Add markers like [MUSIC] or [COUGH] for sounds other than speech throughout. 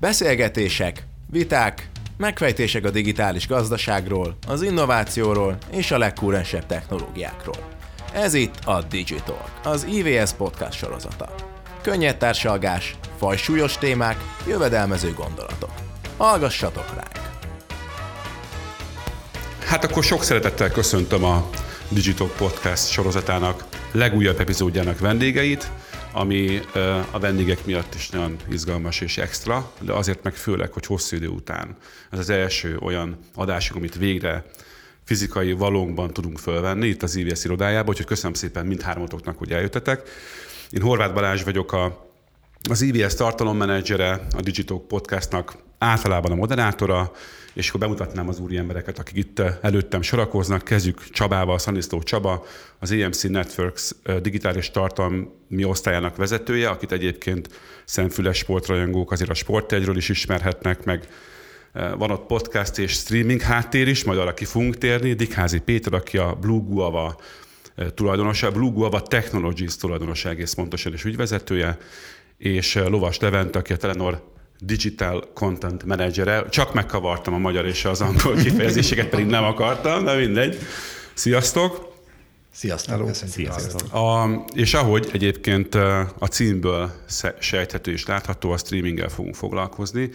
Beszélgetések, viták, megfejtések a digitális gazdaságról, az innovációról és a legkúrensebb technológiákról. Ez itt a Digital, az IVS podcast sorozata. Könnyed társalgás, fajsúlyos témák, jövedelmező gondolatok. Hallgassatok ránk! Hát akkor sok szeretettel köszöntöm a Digital Podcast sorozatának legújabb epizódjának vendégeit, ami a vendégek miatt is nagyon izgalmas és extra, de azért meg főleg, hogy hosszú idő után ez az első olyan adásunk, amit végre fizikai valónkban tudunk fölvenni itt az IVS irodájában, úgyhogy köszönöm szépen mindhármatoknak, hogy eljöttetek. Én Horváth Balázs vagyok, a, az IVS tartalommenedzsere, a Digital Podcastnak általában a moderátora, és akkor bemutatnám az úri embereket, akik itt előttem sorakoznak. Kezdjük Csabával, Szanisztó Csaba, az EMC Networks digitális tartalmi osztályának vezetője, akit egyébként szemfüles sportrajongók azért a sportegyről is ismerhetnek, meg van ott podcast és streaming háttér is, majd arra ki fogunk térni. Dikházi Péter, aki a Blue Guava tulajdonosa, Blue Guava Technologies tulajdonosa egész pontosan és ügyvezetője, és Lovas Levent, aki a Telenor Digital Content Managere. Csak megkavartam a magyar és az angol kifejezéseket, pedig nem akartam, de mindegy. Sziasztok! Sziasztok! Hello. Sziasztok. A, és ahogy egyébként a címből sejthető és látható, a streaminggel fogunk foglalkozni.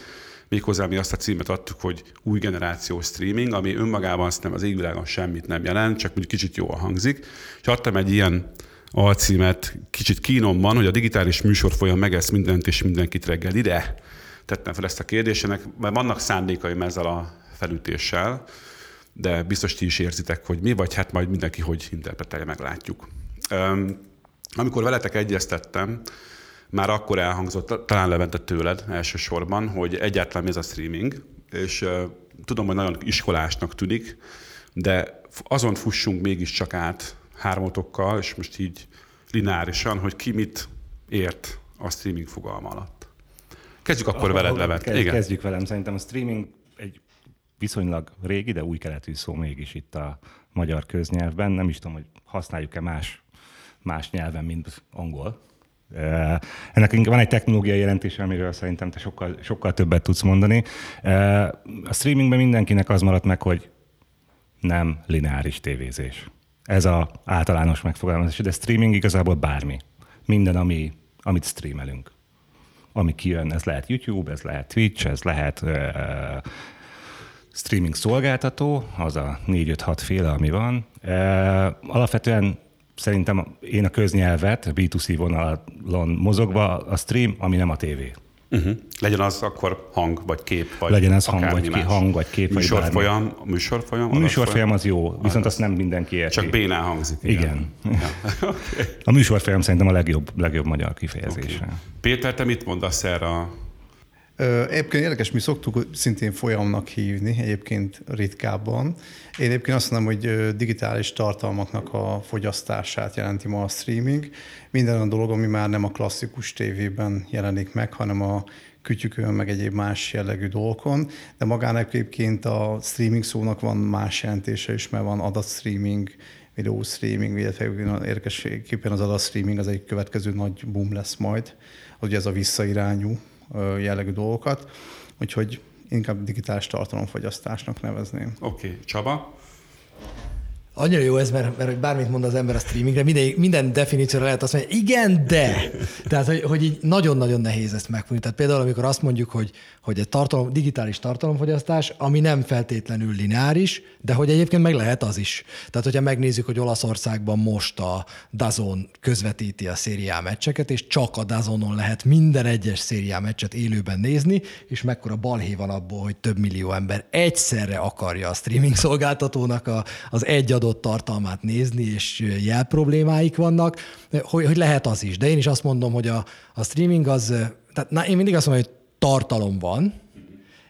Méghozzá mi azt a címet adtuk, hogy új generációs streaming, ami önmagában azt nem az égvilágon semmit nem jelent, csak mondjuk kicsit jól hangzik. És adtam egy ilyen alcímet kicsit kínomban, hogy a digitális műsor folyam megesz mindent és mindenkit reggel ide. Tettem fel ezt a kérdésének, mert vannak szándékaim ezzel a felütéssel, de biztos ti is érzitek, hogy mi, vagy hát majd mindenki hogy interpretálja, meglátjuk. Amikor veletek egyeztettem, már akkor elhangzott, talán Levente tőled elsősorban, hogy egyáltalán ez a streaming, és tudom, hogy nagyon iskolásnak tűnik, de azon fussunk mégiscsak át hármatokkal, és most így lineárisan, hogy ki mit ért a streaming fogalma alatt. Kezdjük akkor a, veled, Levent. Kezd, Igen. Kezdjük velem. Szerintem a streaming egy viszonylag régi, de új keletű szó mégis itt a magyar köznyelvben. Nem is tudom, hogy használjuk-e más, más nyelven, mint angol. Ennek van egy technológiai jelentése, amiről szerintem te sokkal, sokkal többet tudsz mondani. A streamingben mindenkinek az maradt meg, hogy nem lineáris tévézés. Ez az általános megfogalmazás, de streaming igazából bármi. Minden, ami, amit streamelünk. Ami kijön, ez lehet YouTube, ez lehet Twitch, ez lehet uh, streaming szolgáltató, az a 4-5-6 féle, ami van. Uh, alapvetően szerintem én a köznyelvet, a B2C vonalon mozogva a stream, ami nem a tévé. Uh-huh. Legyen az akkor hang, vagy kép, vagy Legyen az hang, vagy, ki, hang, vagy kép, műsorfolyam, vagy műsorfolyam? A műsorfolyam az jó, viszont azt nem mindenki érti. Csak bénán hangzik. Igen. igen. Ja. [LAUGHS] [LAUGHS] okay. A műsorfolyam szerintem a legjobb, legjobb magyar kifejezése. Okay. Péter, te mit mondasz erre a Egyébként érdekes, mi szoktuk szintén folyamnak hívni, egyébként ritkábban. Én egyébként azt mondom, hogy digitális tartalmaknak a fogyasztását jelenti ma a streaming. Minden olyan dolog, ami már nem a klasszikus tévében jelenik meg, hanem a kütyükön, meg egyéb más jellegű dolgokon, de magának egyébként a streaming szónak van más jelentése is, mert van adatstreaming, videó streaming, illetve érdekesképpen az adatstreaming az egy következő nagy boom lesz majd, hogy ez a visszairányú jellegű dolgokat, úgyhogy inkább digitális tartalomfogyasztásnak nevezném. Oké, okay. Csaba? Annyira jó ez, mert, mert bármit mond az ember a streamingre, minden, minden definícióra lehet azt mondani, igen, de. Tehát, hogy, hogy így nagyon-nagyon nehéz ezt megfogni. Tehát például, amikor azt mondjuk, hogy, hogy egy tartalom, digitális tartalomfogyasztás, ami nem feltétlenül lineáris, de hogy egyébként meg lehet az is. Tehát, hogyha megnézzük, hogy Olaszországban most a Dazon közvetíti a szériá meccseket, és csak a Dazonon lehet minden egyes szériá meccset élőben nézni, és mekkora balhé van abból, hogy több millió ember egyszerre akarja a streaming szolgáltatónak a, az egy adott tartalmát nézni, és jel problémáik vannak, hogy, hogy lehet az is. De én is azt mondom, hogy a, a streaming az, tehát na, én mindig azt mondom, hogy tartalom van,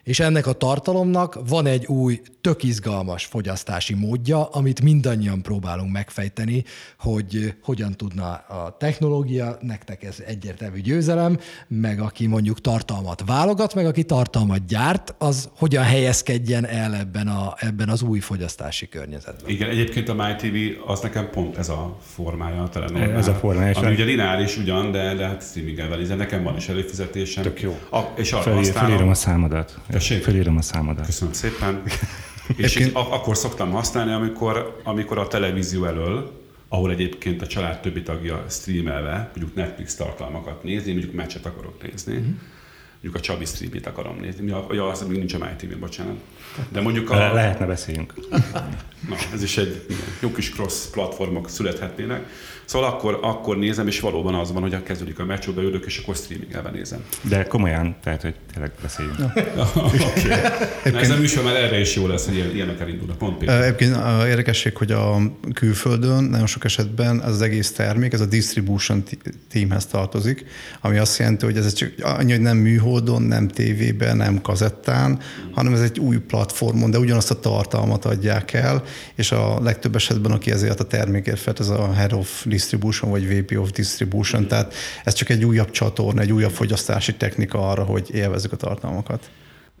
és ennek a tartalomnak van egy új tök izgalmas fogyasztási módja, amit mindannyian próbálunk megfejteni, hogy hogyan tudna a technológia, nektek ez egyértelmű győzelem, meg aki mondjuk tartalmat válogat, meg aki tartalmat gyárt, az hogyan helyezkedjen el ebben, a, ebben az új fogyasztási környezetben. Igen, egyébként a MyTV az nekem pont ez a formája a telenormál. Ez a formája. Ami ugye lineáris ugyan, de, de hát streaminggel ez nekem van is előfizetésem. Tök jó. A, és arra Felír, használom. felírom a számodat. Tessék? Felírom a számodat. Köszönöm szépen. [LAUGHS] és ak- akkor szoktam használni, amikor, amikor a televízió elől, ahol egyébként a család többi tagja streamelve, mondjuk Netflix tartalmakat nézni, mondjuk meccset akarok nézni, mm-hmm. mondjuk a Csabi streamét akarom nézni. Mi a, ja, az még nincs a MyTV, bocsánat. De mondjuk Le- a, lehetne beszéljünk. Na, ez is egy jó kis cross platformok születhetnének. Szóval akkor, akkor nézem, és valóban az van, hogy kezdődik a meccs, beülök, és akkor streamingelve nézem. De komolyan, tehát, hogy tényleg beszéljünk. [LAUGHS] Oké. Na, ez a műsor már erre is jó lesz, hogy ilyen, ilyenek elindulnak. Pont. Egyébként érdekesség, hogy a külföldön nagyon sok esetben ez az egész termék, ez a distribution ti- teamhez tartozik, ami azt jelenti, hogy ez csak annyi, hogy nem műholdon, nem tévében, nem kazettán, hanem ez egy új platformon, de ugyanazt a tartalmat adják el, és a legtöbb esetben, aki ezért a termékért felt, ez a Head of Distribution, vagy VP of Distribution, tehát ez csak egy újabb csatorna, egy újabb fogyasztási technika arra, hogy élvezzük a tartalmakat.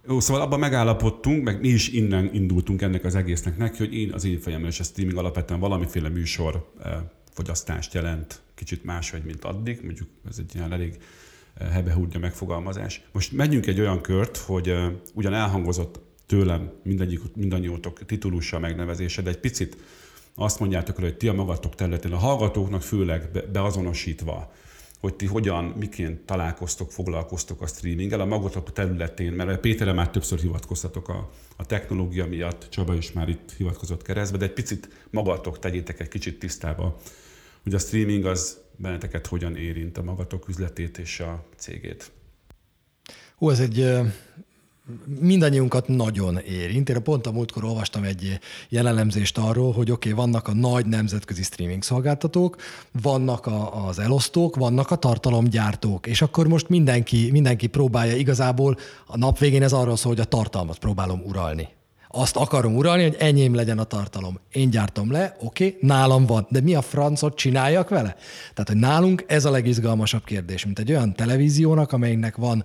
Jó, szóval abban megállapodtunk, meg mi is innen indultunk ennek az egésznek neki, hogy én az én fejemben és a streaming alapvetően valamiféle műsor eh, fogyasztást jelent, kicsit máshogy, mint addig, mondjuk ez egy ilyen elég eh, hebehúdja megfogalmazás. Most megyünk egy olyan kört, hogy eh, ugyan elhangozott tőlem mindegyik, mindannyiótok titulusa, megnevezése, de egy picit azt mondjátok el, hogy ti a magatok területén, a hallgatóknak főleg be- beazonosítva, hogy ti hogyan, miként találkoztok, foglalkoztok a streaminggel a magatok területén, mert Péterre már többször hivatkoztatok a, a technológia miatt, Csaba is már itt hivatkozott keresztbe, de egy picit magatok tegyétek egy kicsit tisztába, hogy a streaming az benneteket hogyan érint a magatok üzletét és a cégét. Hú, ez egy mindannyiunkat nagyon érint. Én pont a múltkor olvastam egy jelelemzést arról, hogy oké, okay, vannak a nagy nemzetközi streaming szolgáltatók, vannak a, az elosztók, vannak a tartalomgyártók, és akkor most mindenki, mindenki próbálja igazából, a nap végén ez arról szól, hogy a tartalmat próbálom uralni. Azt akarom uralni, hogy enyém legyen a tartalom. Én gyártom le, oké, okay, nálam van, de mi a francot csináljak vele? Tehát, hogy nálunk ez a legizgalmasabb kérdés, mint egy olyan televíziónak, amelynek van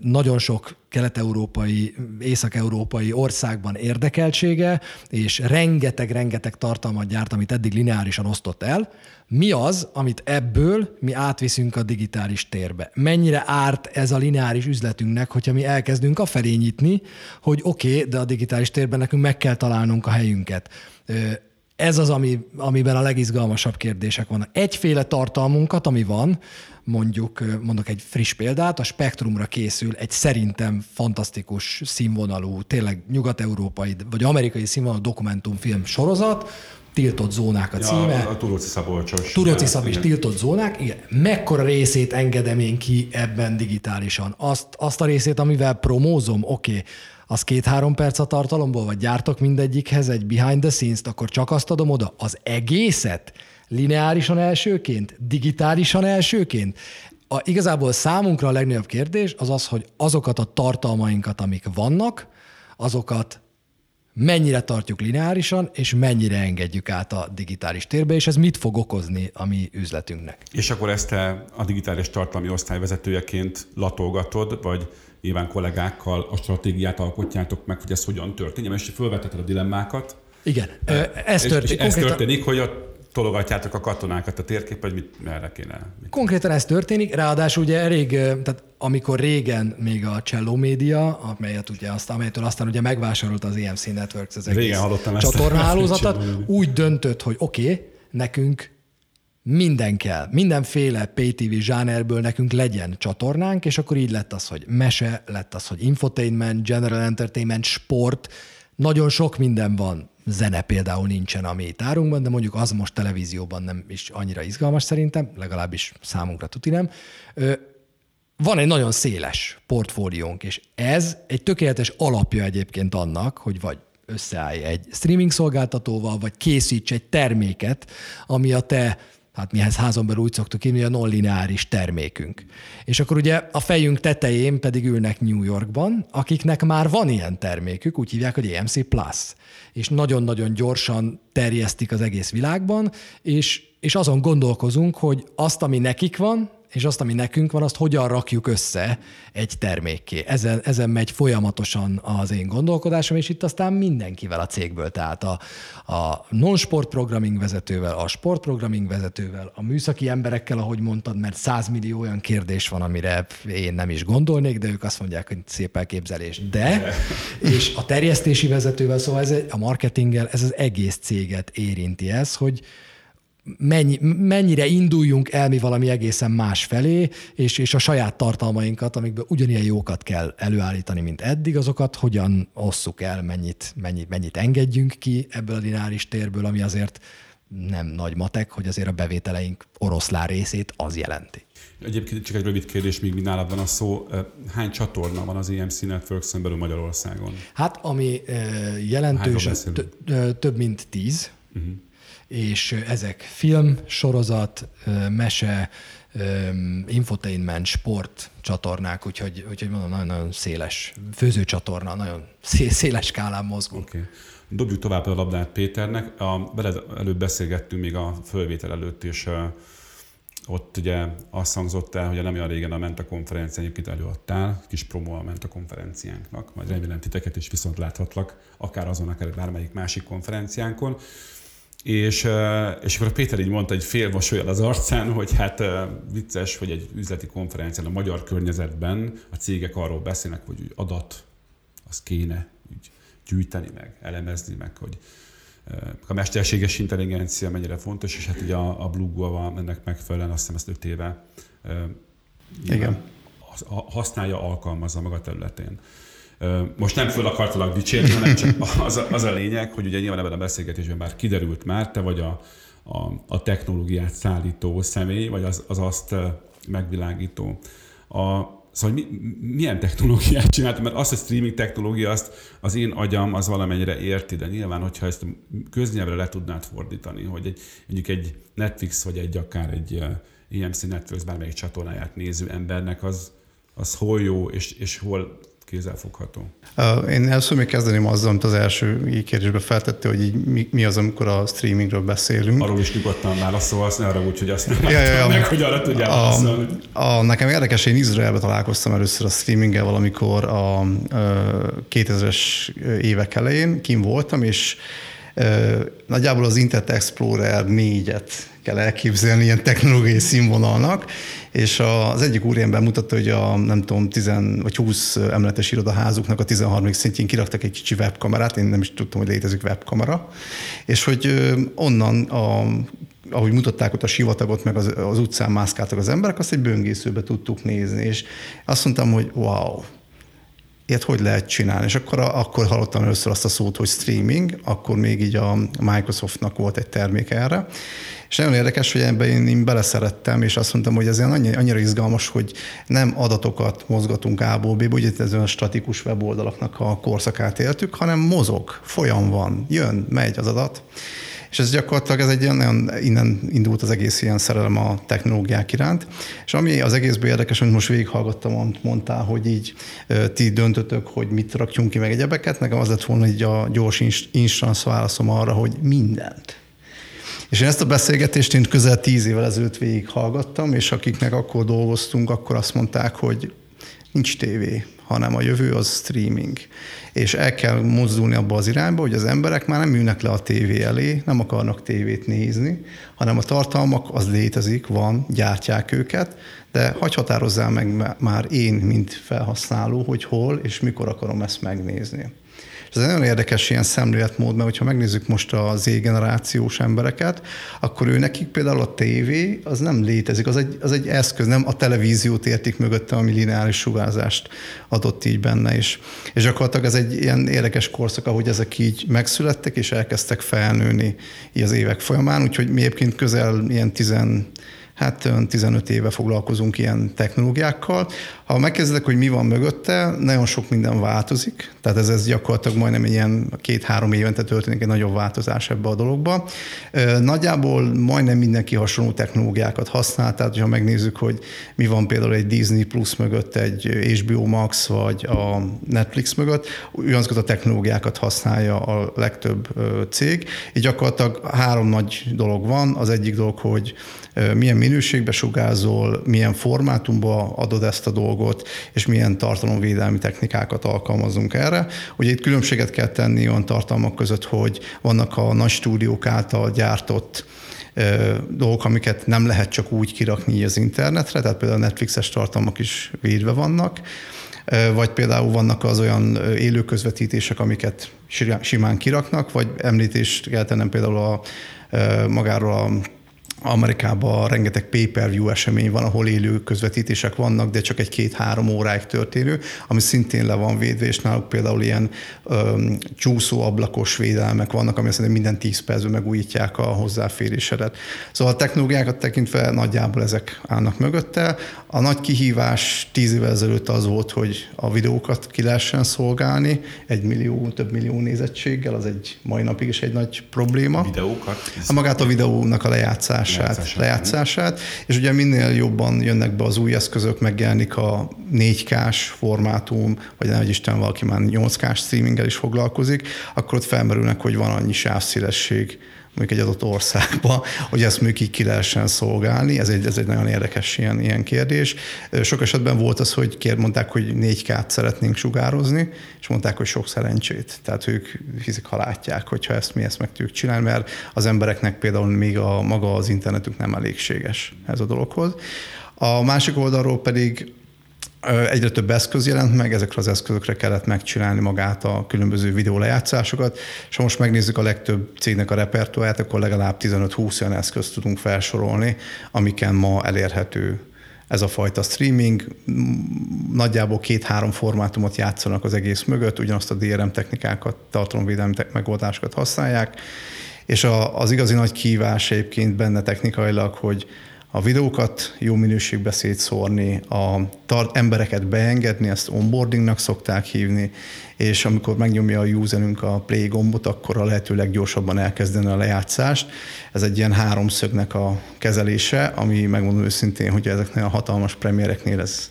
nagyon sok kelet-európai, észak-európai országban érdekeltsége, és rengeteg-rengeteg tartalmat gyárt, amit eddig lineárisan osztott el. Mi az, amit ebből mi átviszünk a digitális térbe? Mennyire árt ez a lineáris üzletünknek, hogyha mi elkezdünk a felé nyitni, hogy oké, okay, de a digitális térben nekünk meg kell találnunk a helyünket. Ez az, ami, amiben a legizgalmasabb kérdések vannak. Egyféle tartalmunkat, ami van, mondjuk, mondok egy friss példát, a Spektrumra készül egy szerintem fantasztikus színvonalú, tényleg nyugat-európai vagy amerikai színvonalú dokumentumfilm sorozat, Tiltott zónák a címe. Ja, a Turóci Szabolcsos. Turóci Szabis tiltott zónák, igen. Mekkora részét engedem én ki ebben digitálisan? Azt, azt a részét, amivel promózom, oké, okay, az két-három perc a tartalomból, vagy gyártok mindegyikhez egy behind the scenes-t, akkor csak azt adom oda. Az egészet lineárisan elsőként, digitálisan elsőként. A, igazából számunkra a legnagyobb kérdés az az, hogy azokat a tartalmainkat, amik vannak, azokat mennyire tartjuk lineárisan, és mennyire engedjük át a digitális térbe, és ez mit fog okozni a mi üzletünknek. És akkor ezt te a digitális tartalmi osztályvezetőjeként latolgatod, vagy nyilván kollégákkal a stratégiát alkotjátok meg, hogy ez hogyan történjen, és felvetetted a dilemmákat. Igen, ez történik. És ez történik, hogy a tologatjátok a katonákat a térképen, hogy mit, merre kéne. Mit. Konkrétan ez történik, ráadásul ugye elég, tehát amikor régen még a Cello Média, amelyet ugye azt, amelyetől aztán ugye megvásárolt az EMC Networks az egész csatornahálózatot, [LAUGHS] úgy döntött, hogy oké, okay, nekünk minden kell, mindenféle PTV zsánerből nekünk legyen csatornánk, és akkor így lett az, hogy mese, lett az, hogy infotainment, general entertainment, sport, nagyon sok minden van. Zene például nincsen a mi tárunkban, de mondjuk az most televízióban nem is annyira izgalmas szerintem, legalábbis számunkra tuti nem. Van egy nagyon széles portfóliónk, és ez egy tökéletes alapja egyébként annak, hogy vagy összeállj egy streaming szolgáltatóval, vagy készíts egy terméket, ami a te hát mi ehhez házon belül úgy szoktuk hívni, a non-lineáris termékünk. És akkor ugye a fejünk tetején pedig ülnek New Yorkban, akiknek már van ilyen termékük, úgy hívják, hogy EMC Plus. És nagyon-nagyon gyorsan terjesztik az egész világban, és, és azon gondolkozunk, hogy azt, ami nekik van, és azt, ami nekünk van, azt hogyan rakjuk össze egy termékké. Ezen, ezen megy folyamatosan az én gondolkodásom, és itt aztán mindenkivel a cégből, tehát a, a non-sport programming vezetővel, a sportprogramming vezetővel, a műszaki emberekkel, ahogy mondtad, mert százmillió olyan kérdés van, amire én nem is gondolnék, de ők azt mondják, hogy szép elképzelés. De, és a terjesztési vezetővel, szóval ez a marketinggel, ez az egész céget érinti ez, hogy, mennyi, mennyire induljunk el mi valami egészen más felé, és, és a saját tartalmainkat, amikből ugyanilyen jókat kell előállítani, mint eddig, azokat hogyan osszuk el, mennyit, mennyit, mennyit engedjünk ki ebből a lineáris térből, ami azért nem nagy matek, hogy azért a bevételeink oroszlán részét az jelenti. Egyébként csak egy rövid kérdés, míg nálad van a szó. Hány csatorna van az EMC networks belül Magyarországon? Hát, ami jelentős, több mint tíz. Uh-huh és ezek film, sorozat, mese, infotainment, sport csatornák, úgyhogy, úgyhogy mondom, nagyon-nagyon széles főzőcsatorna, nagyon széles skálán mozgunk. Okay. Dobjuk tovább a labdát Péternek. A, veled előbb beszélgettünk még a fölvétel előtt, és ott ugye azt hangzott el, hogy nem olyan régen a Menta konferencián egyébként előadtál, kis promo a Menta konferenciánknak, majd remélem titeket is viszont láthatlak, akár azon, akár bármelyik másik konferenciánkon. És, és akkor a Péter így mondta egy fél vasolyal az arcán, hogy hát vicces, hogy egy üzleti konferencián a magyar környezetben a cégek arról beszélnek, hogy úgy adat, az kéne úgy gyűjteni meg, elemezni meg, hogy a mesterséges intelligencia mennyire fontos, és hát ugye a, a Blue ennek megfelelően azt hiszem ezt öt éve Igen. használja, alkalmazza maga területén. Most nem föl akartalak dicsérni, hanem csak az a, az a lényeg, hogy ugye nyilván ebben a beszélgetésben már kiderült már, te vagy a, a, a technológiát szállító személy, vagy az, az azt megvilágító. A, Szóval mi, milyen technológiát csináltam? Mert azt, hogy streaming technológia, azt az én agyam az valamennyire érti, de nyilván, hogyha ezt köznyelvre le tudnád fordítani, hogy egy, mondjuk egy Netflix, vagy egy akár egy EMC Netflix bármelyik csatornáját néző embernek az, az hol jó, és, és hol kézzelfogható? Én először még kezdeném azzal, amit az első kérdésbe feltette, hogy így mi, mi az, amikor a streamingről beszélünk. Arról is nyugodtan válaszolsz, ne arra úgy, hogy azt nem ja, ja, ja. meg, hogy arra tudjál a, a, nekem érdekes, én Izraelbe találkoztam először a streaminggel valamikor a, a 2000-es évek elején, kim voltam, és Nagyjából az Internet Explorer 4-et kell elképzelni ilyen technológiai színvonalnak, és az egyik úriember mutatta, hogy a nem tudom, 10 vagy 20 emeletes irodaházuknak a 13. szintjén kiraktak egy kicsi webkamerát, én nem is tudtam, hogy létezik webkamera, és hogy onnan a ahogy mutatták ott a sivatagot, meg az, az utcán mászkáltak az emberek, azt egy böngészőbe tudtuk nézni, és azt mondtam, hogy wow, ilyet hogy lehet csinálni? És akkor, akkor hallottam először azt a szót, hogy streaming, akkor még így a Microsoftnak volt egy termék erre, és nagyon érdekes, hogy ebben én, én beleszerettem, és azt mondtam, hogy ez annyira, annyira izgalmas, hogy nem adatokat mozgatunk A-ból B-ból, ugye ez a statikus weboldalaknak a korszakát éltük, hanem mozog, folyam van, jön, megy az adat. És ez gyakorlatilag ez egy olyan, innen indult az egész ilyen szerelem a technológiák iránt. És ami az egészből érdekes, amit most végighallgattam, amit mondtál, hogy így ti döntötök, hogy mit rakjunk ki, meg egyebeket, nekem az lett volna így a gyors instance válaszom arra, hogy mindent. És én ezt a beszélgetést én közel tíz évvel ezelőtt végighallgattam, és akiknek akkor dolgoztunk, akkor azt mondták, hogy nincs tévé, hanem a jövő az streaming. És el kell mozdulni abba az irányba, hogy az emberek már nem ülnek le a tévé elé, nem akarnak tévét nézni, hanem a tartalmak az létezik, van, gyártják őket, de hagy határozzál meg már én, mint felhasználó, hogy hol és mikor akarom ezt megnézni. Ez egy nagyon érdekes ilyen szemléletmód, mert ha megnézzük most a Z-generációs embereket, akkor ő nekik például a tévé az nem létezik, az egy, az egy eszköz, nem a televíziót értik mögötte, ami lineáris sugárzást adott így benne is. És gyakorlatilag ez egy ilyen érdekes korszak, ahogy ezek így megszülettek, és elkezdtek felnőni így az évek folyamán, úgyhogy mi egyébként közel ilyen 17 hát 15 éve foglalkozunk ilyen technológiákkal. Ha megkezdek, hogy mi van mögötte, nagyon sok minden változik, tehát ez, ez gyakorlatilag majdnem ilyen két-három évente történik egy nagyobb változás ebbe a dologba. Nagyjából majdnem mindenki hasonló technológiákat használ, tehát ha megnézzük, hogy mi van például egy Disney Plus mögött, egy HBO Max vagy a Netflix mögött, ugyanazokat a technológiákat használja a legtöbb cég. Így gyakorlatilag három nagy dolog van. Az egyik dolog, hogy milyen minőségbe sugázol, milyen formátumba adod ezt a dolgot, és milyen tartalomvédelmi technikákat alkalmazunk erre. Ugye itt különbséget kell tenni olyan tartalmak között, hogy vannak a nagy stúdiók által gyártott dolgok, amiket nem lehet csak úgy kirakni az internetre, tehát például a Netflixes tartalmak is védve vannak, vagy például vannak az olyan élő közvetítések, amiket simán kiraknak, vagy említést kell tennem például a, magáról a Amerikában rengeteg pay-per-view esemény van, ahol élő közvetítések vannak, de csak egy két-három óráig történő, ami szintén le van védve, és náluk például ilyen öm, csúszó ablakos védelmek vannak, ami azt mondja, minden 10 percben megújítják a hozzáférésedet. Szóval a technológiákat tekintve nagyjából ezek állnak mögötte. A nagy kihívás tíz évvel ezelőtt az volt, hogy a videókat ki lehessen szolgálni, egy millió, több millió nézettséggel, az egy mai napig is egy nagy probléma. Videókat? A magát a videónak a lejátszás lejátszását, lejátszását, és ugye minél jobban jönnek be az új eszközök, megjelenik a 4K-s formátum, vagy nem, hogy Isten valaki már 8K-s streaminggel is foglalkozik, akkor ott felmerülnek, hogy van annyi sávszélesség, mondjuk egy adott országba, hogy ezt mondjuk így ki lehessen szolgálni. Ez egy, ez egy nagyon érdekes ilyen, ilyen kérdés. Sok esetben volt az, hogy kér, mondták, hogy 4K-t szeretnénk sugározni, és mondták, hogy sok szerencsét. Tehát ők hiszik, ha látják, hogyha ezt mi ezt meg tudjuk csinálni, mert az embereknek például még a maga az internetük nem elégséges ez a dologhoz. A másik oldalról pedig egyre több eszköz jelent meg, ezekre az eszközökre kellett megcsinálni magát a különböző videólejátszásokat, és ha most megnézzük a legtöbb cégnek a repertoáját, akkor legalább 15-20 olyan eszközt tudunk felsorolni, amiken ma elérhető ez a fajta streaming. Nagyjából két-három formátumot játszanak az egész mögött, ugyanazt a DRM technikákat, tartalomvédelmi megoldásokat használják, és a, az igazi nagy kívás egyébként benne technikailag, hogy a videókat jó minőségbe szétszórni, a tar- embereket beengedni, ezt onboardingnak szokták hívni, és amikor megnyomja a userünk a play gombot, akkor a lehető leggyorsabban elkezdeni a lejátszást. Ez egy ilyen háromszögnek a kezelése, ami megmondom őszintén, hogy ezeknél a hatalmas premiereknél ez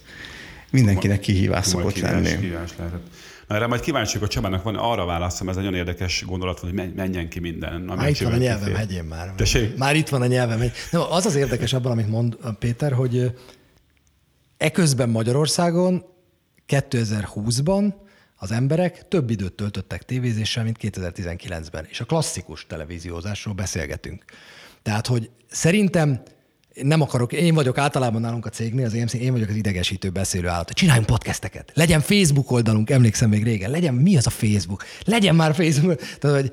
mindenkinek kihívás szokott lenni. Kihívás lehetett. Erre majd kíváncsi hogy a Csabának van arra válaszom, ez egy nagyon érdekes gondolat, hogy menjen ki minden. Már itt van a nyelvem hegyén már. Tessék? Már itt van a nyelvem hegyén. Nem, az az érdekes abban, amit mond Péter, hogy eközben Magyarországon 2020-ban az emberek több időt töltöttek tévézéssel, mint 2019-ben, és a klasszikus televíziózásról beszélgetünk. Tehát, hogy szerintem nem akarok, én vagyok általában nálunk a cégnél, az EMC, én vagyok az idegesítő beszélő állat. Csináljunk podcasteket, legyen Facebook oldalunk, emlékszem még régen, legyen, mi az a Facebook? Legyen már Facebook. Tehát, hogy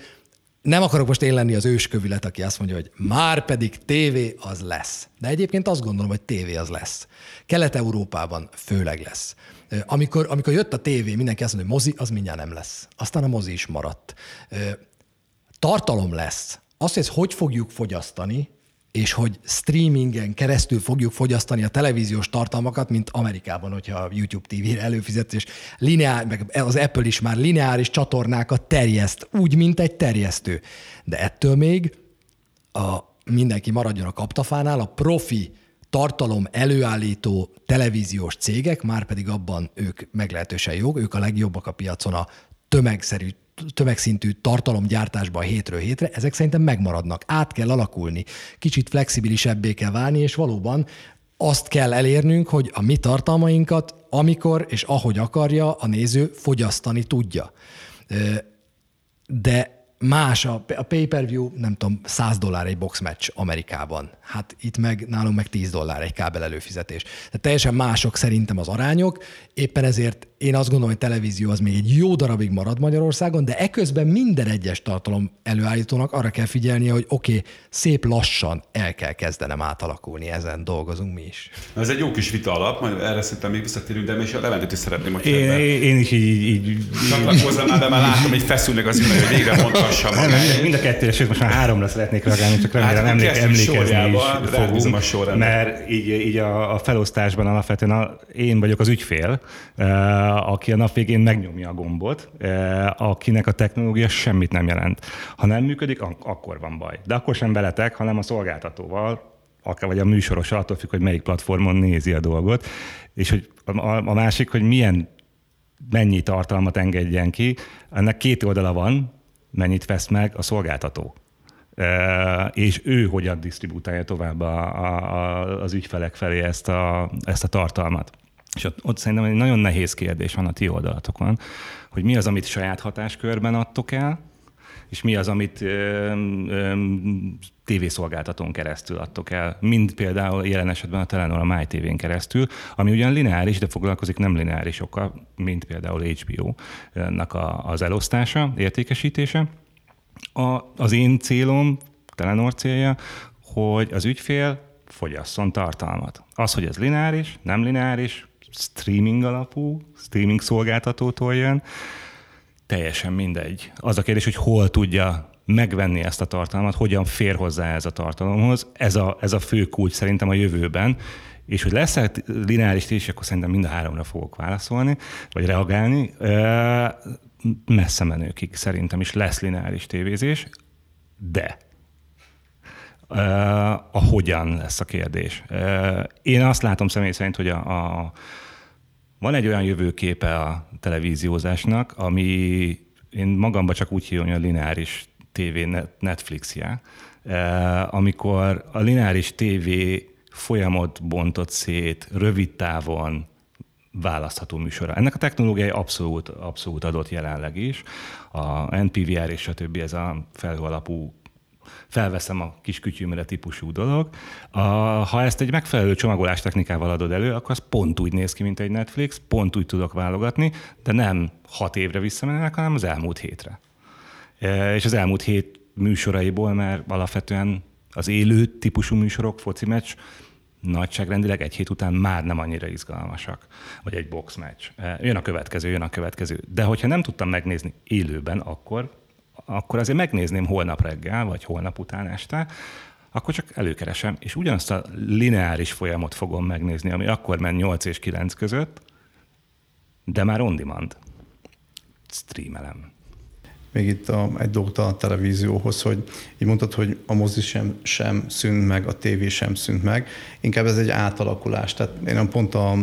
nem akarok most én lenni az őskövület, aki azt mondja, hogy már pedig tévé az lesz. De egyébként azt gondolom, hogy tévé az lesz. Kelet-Európában főleg lesz. Amikor, amikor jött a tévé, mindenki azt mondja, hogy mozi, az mindjárt nem lesz. Aztán a mozi is maradt. Tartalom lesz. Azt, hogy ezt hogy fogjuk fogyasztani, és hogy streamingen keresztül fogjuk fogyasztani a televíziós tartalmakat, mint Amerikában, hogyha a YouTube TV-re előfizetsz, és lineár, meg az Apple is már lineáris csatornákat terjeszt, úgy, mint egy terjesztő. De ettől még a, mindenki maradjon a kaptafánál, a profi tartalom előállító televíziós cégek, már pedig abban ők meglehetősen jók, ők a legjobbak a piacon a tömegszerű tömegszintű tartalomgyártásban hétről hétre, ezek szerintem megmaradnak. Át kell alakulni, kicsit flexibilisebbé kell válni, és valóban azt kell elérnünk, hogy a mi tartalmainkat amikor és ahogy akarja a néző fogyasztani tudja. De más a, a pay-per-view, nem tudom, 100 dollár egy box match Amerikában. Hát itt meg nálunk meg 10 dollár egy kábel előfizetés. Tehát teljesen mások szerintem az arányok, éppen ezért én azt gondolom, hogy televízió az még egy jó darabig marad Magyarországon, de eközben minden egyes tartalom előállítónak arra kell figyelnie, hogy oké, okay, szép lassan el kell kezdenem átalakulni, ezen dolgozunk mi is. Na, ez egy jó kis vita alap, majd erre szerintem még visszatérünk, de még a Leventet is szeretném, hogy én, én, is így, így, így Csatlakozzam már, de már látom, hogy feszülnek az hogy végre mondtam mutassa Nem, mind a kettőre, sőt most már háromra szeretnék reagálni, csak remélem Hát, emlék, emlékezni is fogunk, a sorrendet. mert így, így a, a felosztásban alapvetően a, én vagyok az ügyfél, eh, aki a nap végén megnyomja a gombot, eh, akinek a technológia semmit nem jelent. Ha nem működik, ak- akkor van baj. De akkor sem veletek, hanem a szolgáltatóval, akár vagy a műsoros, attól függ, hogy melyik platformon nézi a dolgot, és hogy a, a másik, hogy milyen mennyi tartalmat engedjen ki. Ennek két oldala van, mennyit vesz meg a szolgáltató. És ő hogyan disztribútálja tovább a, a, az ügyfelek felé ezt a, ezt a tartalmat. És ott, ott szerintem egy nagyon nehéz kérdés van a ti oldalatokon, hogy mi az, amit saját hatáskörben adtok el, és mi az, amit tévészolgáltatón keresztül adtok el, mint például jelen esetben a Telenor a MyTV-n keresztül, ami ugyan lineáris, de foglalkozik nem lineárisokkal, mint például HBO-nak a, az elosztása, értékesítése. A, az én célom, Telenor célja, hogy az ügyfél fogyasszon tartalmat. Az, hogy ez lineáris, nem lineáris, streaming alapú, streaming szolgáltatótól jön, teljesen mindegy. Az a kérdés, hogy hol tudja megvenni ezt a tartalmat, hogyan fér hozzá ez a tartalomhoz. Ez a, ez a fő kulcs szerintem a jövőben. És hogy lesz -e lineáris is, akkor szerintem mind a háromra fogok válaszolni, vagy reagálni. Messze menőkig szerintem is lesz lineáris tévézés, de a hogyan lesz a kérdés. Én azt látom személy szerint, hogy a, a van egy olyan jövőképe a televíziózásnak, ami én magamba csak úgy hívom, hogy a lineáris TV Netflixje, amikor a lineáris TV folyamot bontott szét, rövid távon választható műsora. Ennek a technológiai abszolút, abszolút adott jelenleg is. A NPVR és a többi, ez a felhő alapú felveszem a kis kütyűmre típusú dolog. A, ha ezt egy megfelelő csomagolás technikával adod elő, akkor az pont úgy néz ki, mint egy Netflix, pont úgy tudok válogatni, de nem hat évre visszamenőnek, hanem az elmúlt hétre. E, és az elmúlt hét műsoraiból, mert alapvetően az élő típusú műsorok, foci meccs, nagyságrendileg egy hét után már nem annyira izgalmasak, vagy egy box meccs. Jön a következő, jön a következő. De hogyha nem tudtam megnézni élőben, akkor akkor azért megnézném holnap reggel, vagy holnap után este, akkor csak előkeresem, és ugyanazt a lineáris folyamot fogom megnézni, ami akkor ment 8 és 9 között, de már on demand. Streamelem. Még itt a, egy dolgot a televízióhoz, hogy így mondtad, hogy a mozi sem, sem szűnt meg, a tévé sem szűnt meg. Inkább ez egy átalakulás. Tehát én pont a,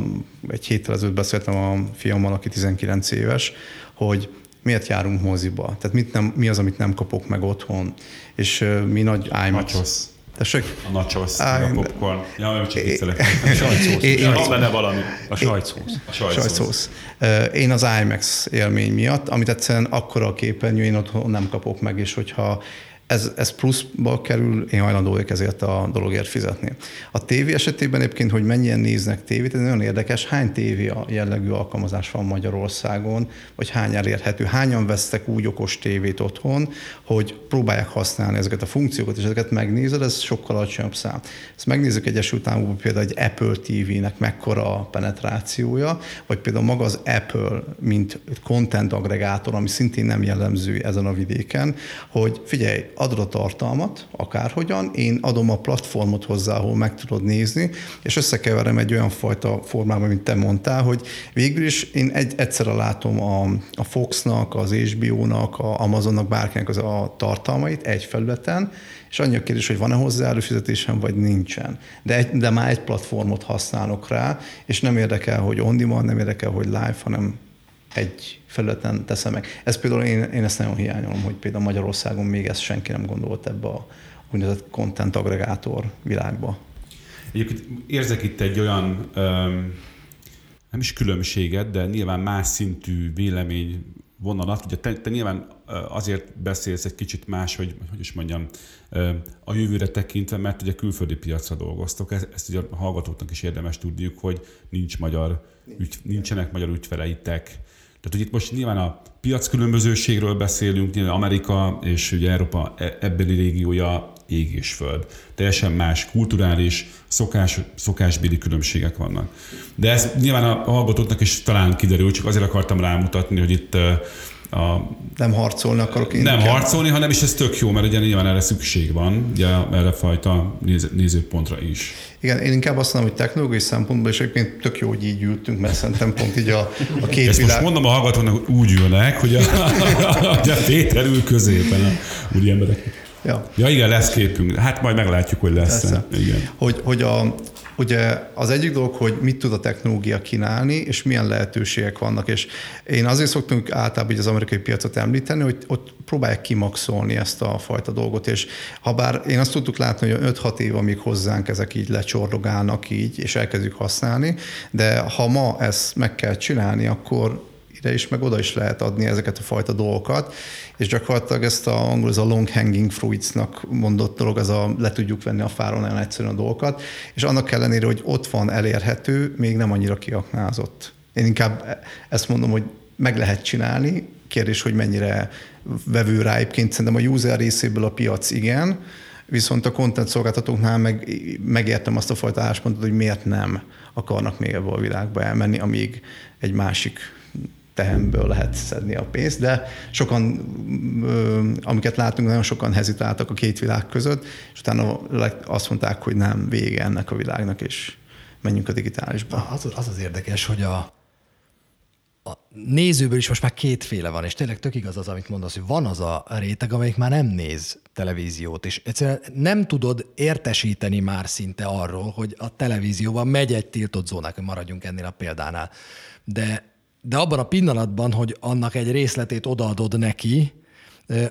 egy héttel ezelőtt beszéltem a fiammal, aki 19 éves, hogy miért járunk moziba? Tehát mit nem, mi az, amit nem kapok meg otthon? És uh, mi nagy IMAX... Nachos. Tessék? A nachos, a popcorn. Ja, nem csak viccelek. [LAUGHS] A sajtszósz. Én- Van benne valami. A sajtszósz. A. Sajtszósz. Én az IMAX élmény miatt, amit egyszerűen akkora a képernyő, én otthon nem kapok meg, és hogyha ez, ez pluszba kerül, én hajlandó vagyok ezért a dologért fizetni. A tévé esetében egyébként, hogy mennyien néznek tévét, ez nagyon érdekes. Hány tévé jellegű alkalmazás van Magyarországon, vagy hány elérhető? Hányan vesztek úgy okos tévét otthon, hogy próbálják használni ezeket a funkciókat, és ezeket megnézed, ez sokkal alacsonyabb szám. Ezt megnézzük Egyesült Államokban például egy Apple TV-nek mekkora a penetrációja, vagy például maga az Apple, mint content agregátor, ami szintén nem jellemző ezen a vidéken, hogy figyelj, adod a tartalmat, akárhogyan, én adom a platformot hozzá, ahol meg tudod nézni, és összekeverem egy olyan fajta formában, mint te mondtál, hogy végül is én egy, egyszerre látom a, a Foxnak, az HBO-nak, a Amazonnak, bárkinek az a tartalmait egy felületen, és annyi a kérdés, hogy van-e hozzá előfizetésem, vagy nincsen. De, egy, de már egy platformot használok rá, és nem érdekel, hogy on demand, nem érdekel, hogy live, hanem egy felületen teszem meg. Ez például én, én ezt nagyon hiányolom, hogy például Magyarországon még ezt senki nem gondolt ebbe a úgynevezett content agregátor világba. Egyébként érzek itt egy olyan, öm, nem is különbséget, de nyilván más szintű vélemény vonalat. Ugye te, te nyilván azért beszélsz egy kicsit más, hogy hogy is mondjam, a jövőre tekintve, mert ugye külföldi piacra dolgoztok. Ezt, ezt ugye a hallgatóknak is érdemes tudniuk, hogy nincs magyar, ügy, nincsenek magyar ügyfeleitek. Tehát, hogy itt most nyilván a piac különbözőségről beszélünk, nyilván Amerika és ugye Európa e- ebbeli régiója ég és föld. Teljesen más kulturális, szokás, szokásbéli különbségek vannak. De ez nyilván a hallgatóknak is talán kiderül, csak azért akartam rámutatni, hogy itt a Nem harcolni akarok én. nem inkább. harcolni, hanem is ez tök jó, mert ugye nyilván erre szükség van, ugye erre fajta néz, nézőpontra is. Igen, én inkább azt mondom, hogy technológiai szempontból, és egyébként tök jó, hogy így ültünk, mert szerintem pont így a, a két Ezt most világ... mondom a hallgatónak, hogy úgy ülnek, hogy a, hogy a Péter ül középen a úri emberek. Ja. Ja igen, lesz képünk. Hát majd meglátjuk, hogy lesz Persze. Igen. Hogy, hogy a, ugye az egyik dolog, hogy mit tud a technológia kínálni, és milyen lehetőségek vannak, és én azért szoktam általában így az amerikai piacot említeni, hogy ott próbálják kimaxolni ezt a fajta dolgot, és ha bár én azt tudtuk látni, hogy 5-6 év, amíg hozzánk ezek így lecsordogálnak így, és elkezdjük használni, de ha ma ezt meg kell csinálni, akkor ide is, meg oda is lehet adni ezeket a fajta dolgokat, és gyakorlatilag ezt a angol, ez a long hanging fruitsnak mondott dolog, az a le tudjuk venni a fáron nagyon egyszerűen a dolgokat, és annak ellenére, hogy ott van elérhető, még nem annyira kiaknázott. Én inkább ezt mondom, hogy meg lehet csinálni, kérdés, hogy mennyire vevő rá. Egyébként szerintem a user részéből a piac igen, viszont a content szolgáltatóknál meg, megértem azt a fajta álláspontot, hogy miért nem akarnak még ebbe a világba elmenni, amíg egy másik tehemből lehet szedni a pénzt, de sokan, amiket látunk, nagyon sokan hezitáltak a két világ között, és utána azt mondták, hogy nem, vége ennek a világnak, és menjünk a digitálisba. Az az, az érdekes, hogy a, a nézőből is most már kétféle van, és tényleg tök igaz az, amit mondasz, hogy van az a réteg, amelyik már nem néz televíziót, és egyszerűen nem tudod értesíteni már szinte arról, hogy a televízióban megy egy tiltott zónák, hogy maradjunk ennél a példánál. De, de abban a pillanatban, hogy annak egy részletét odaadod neki,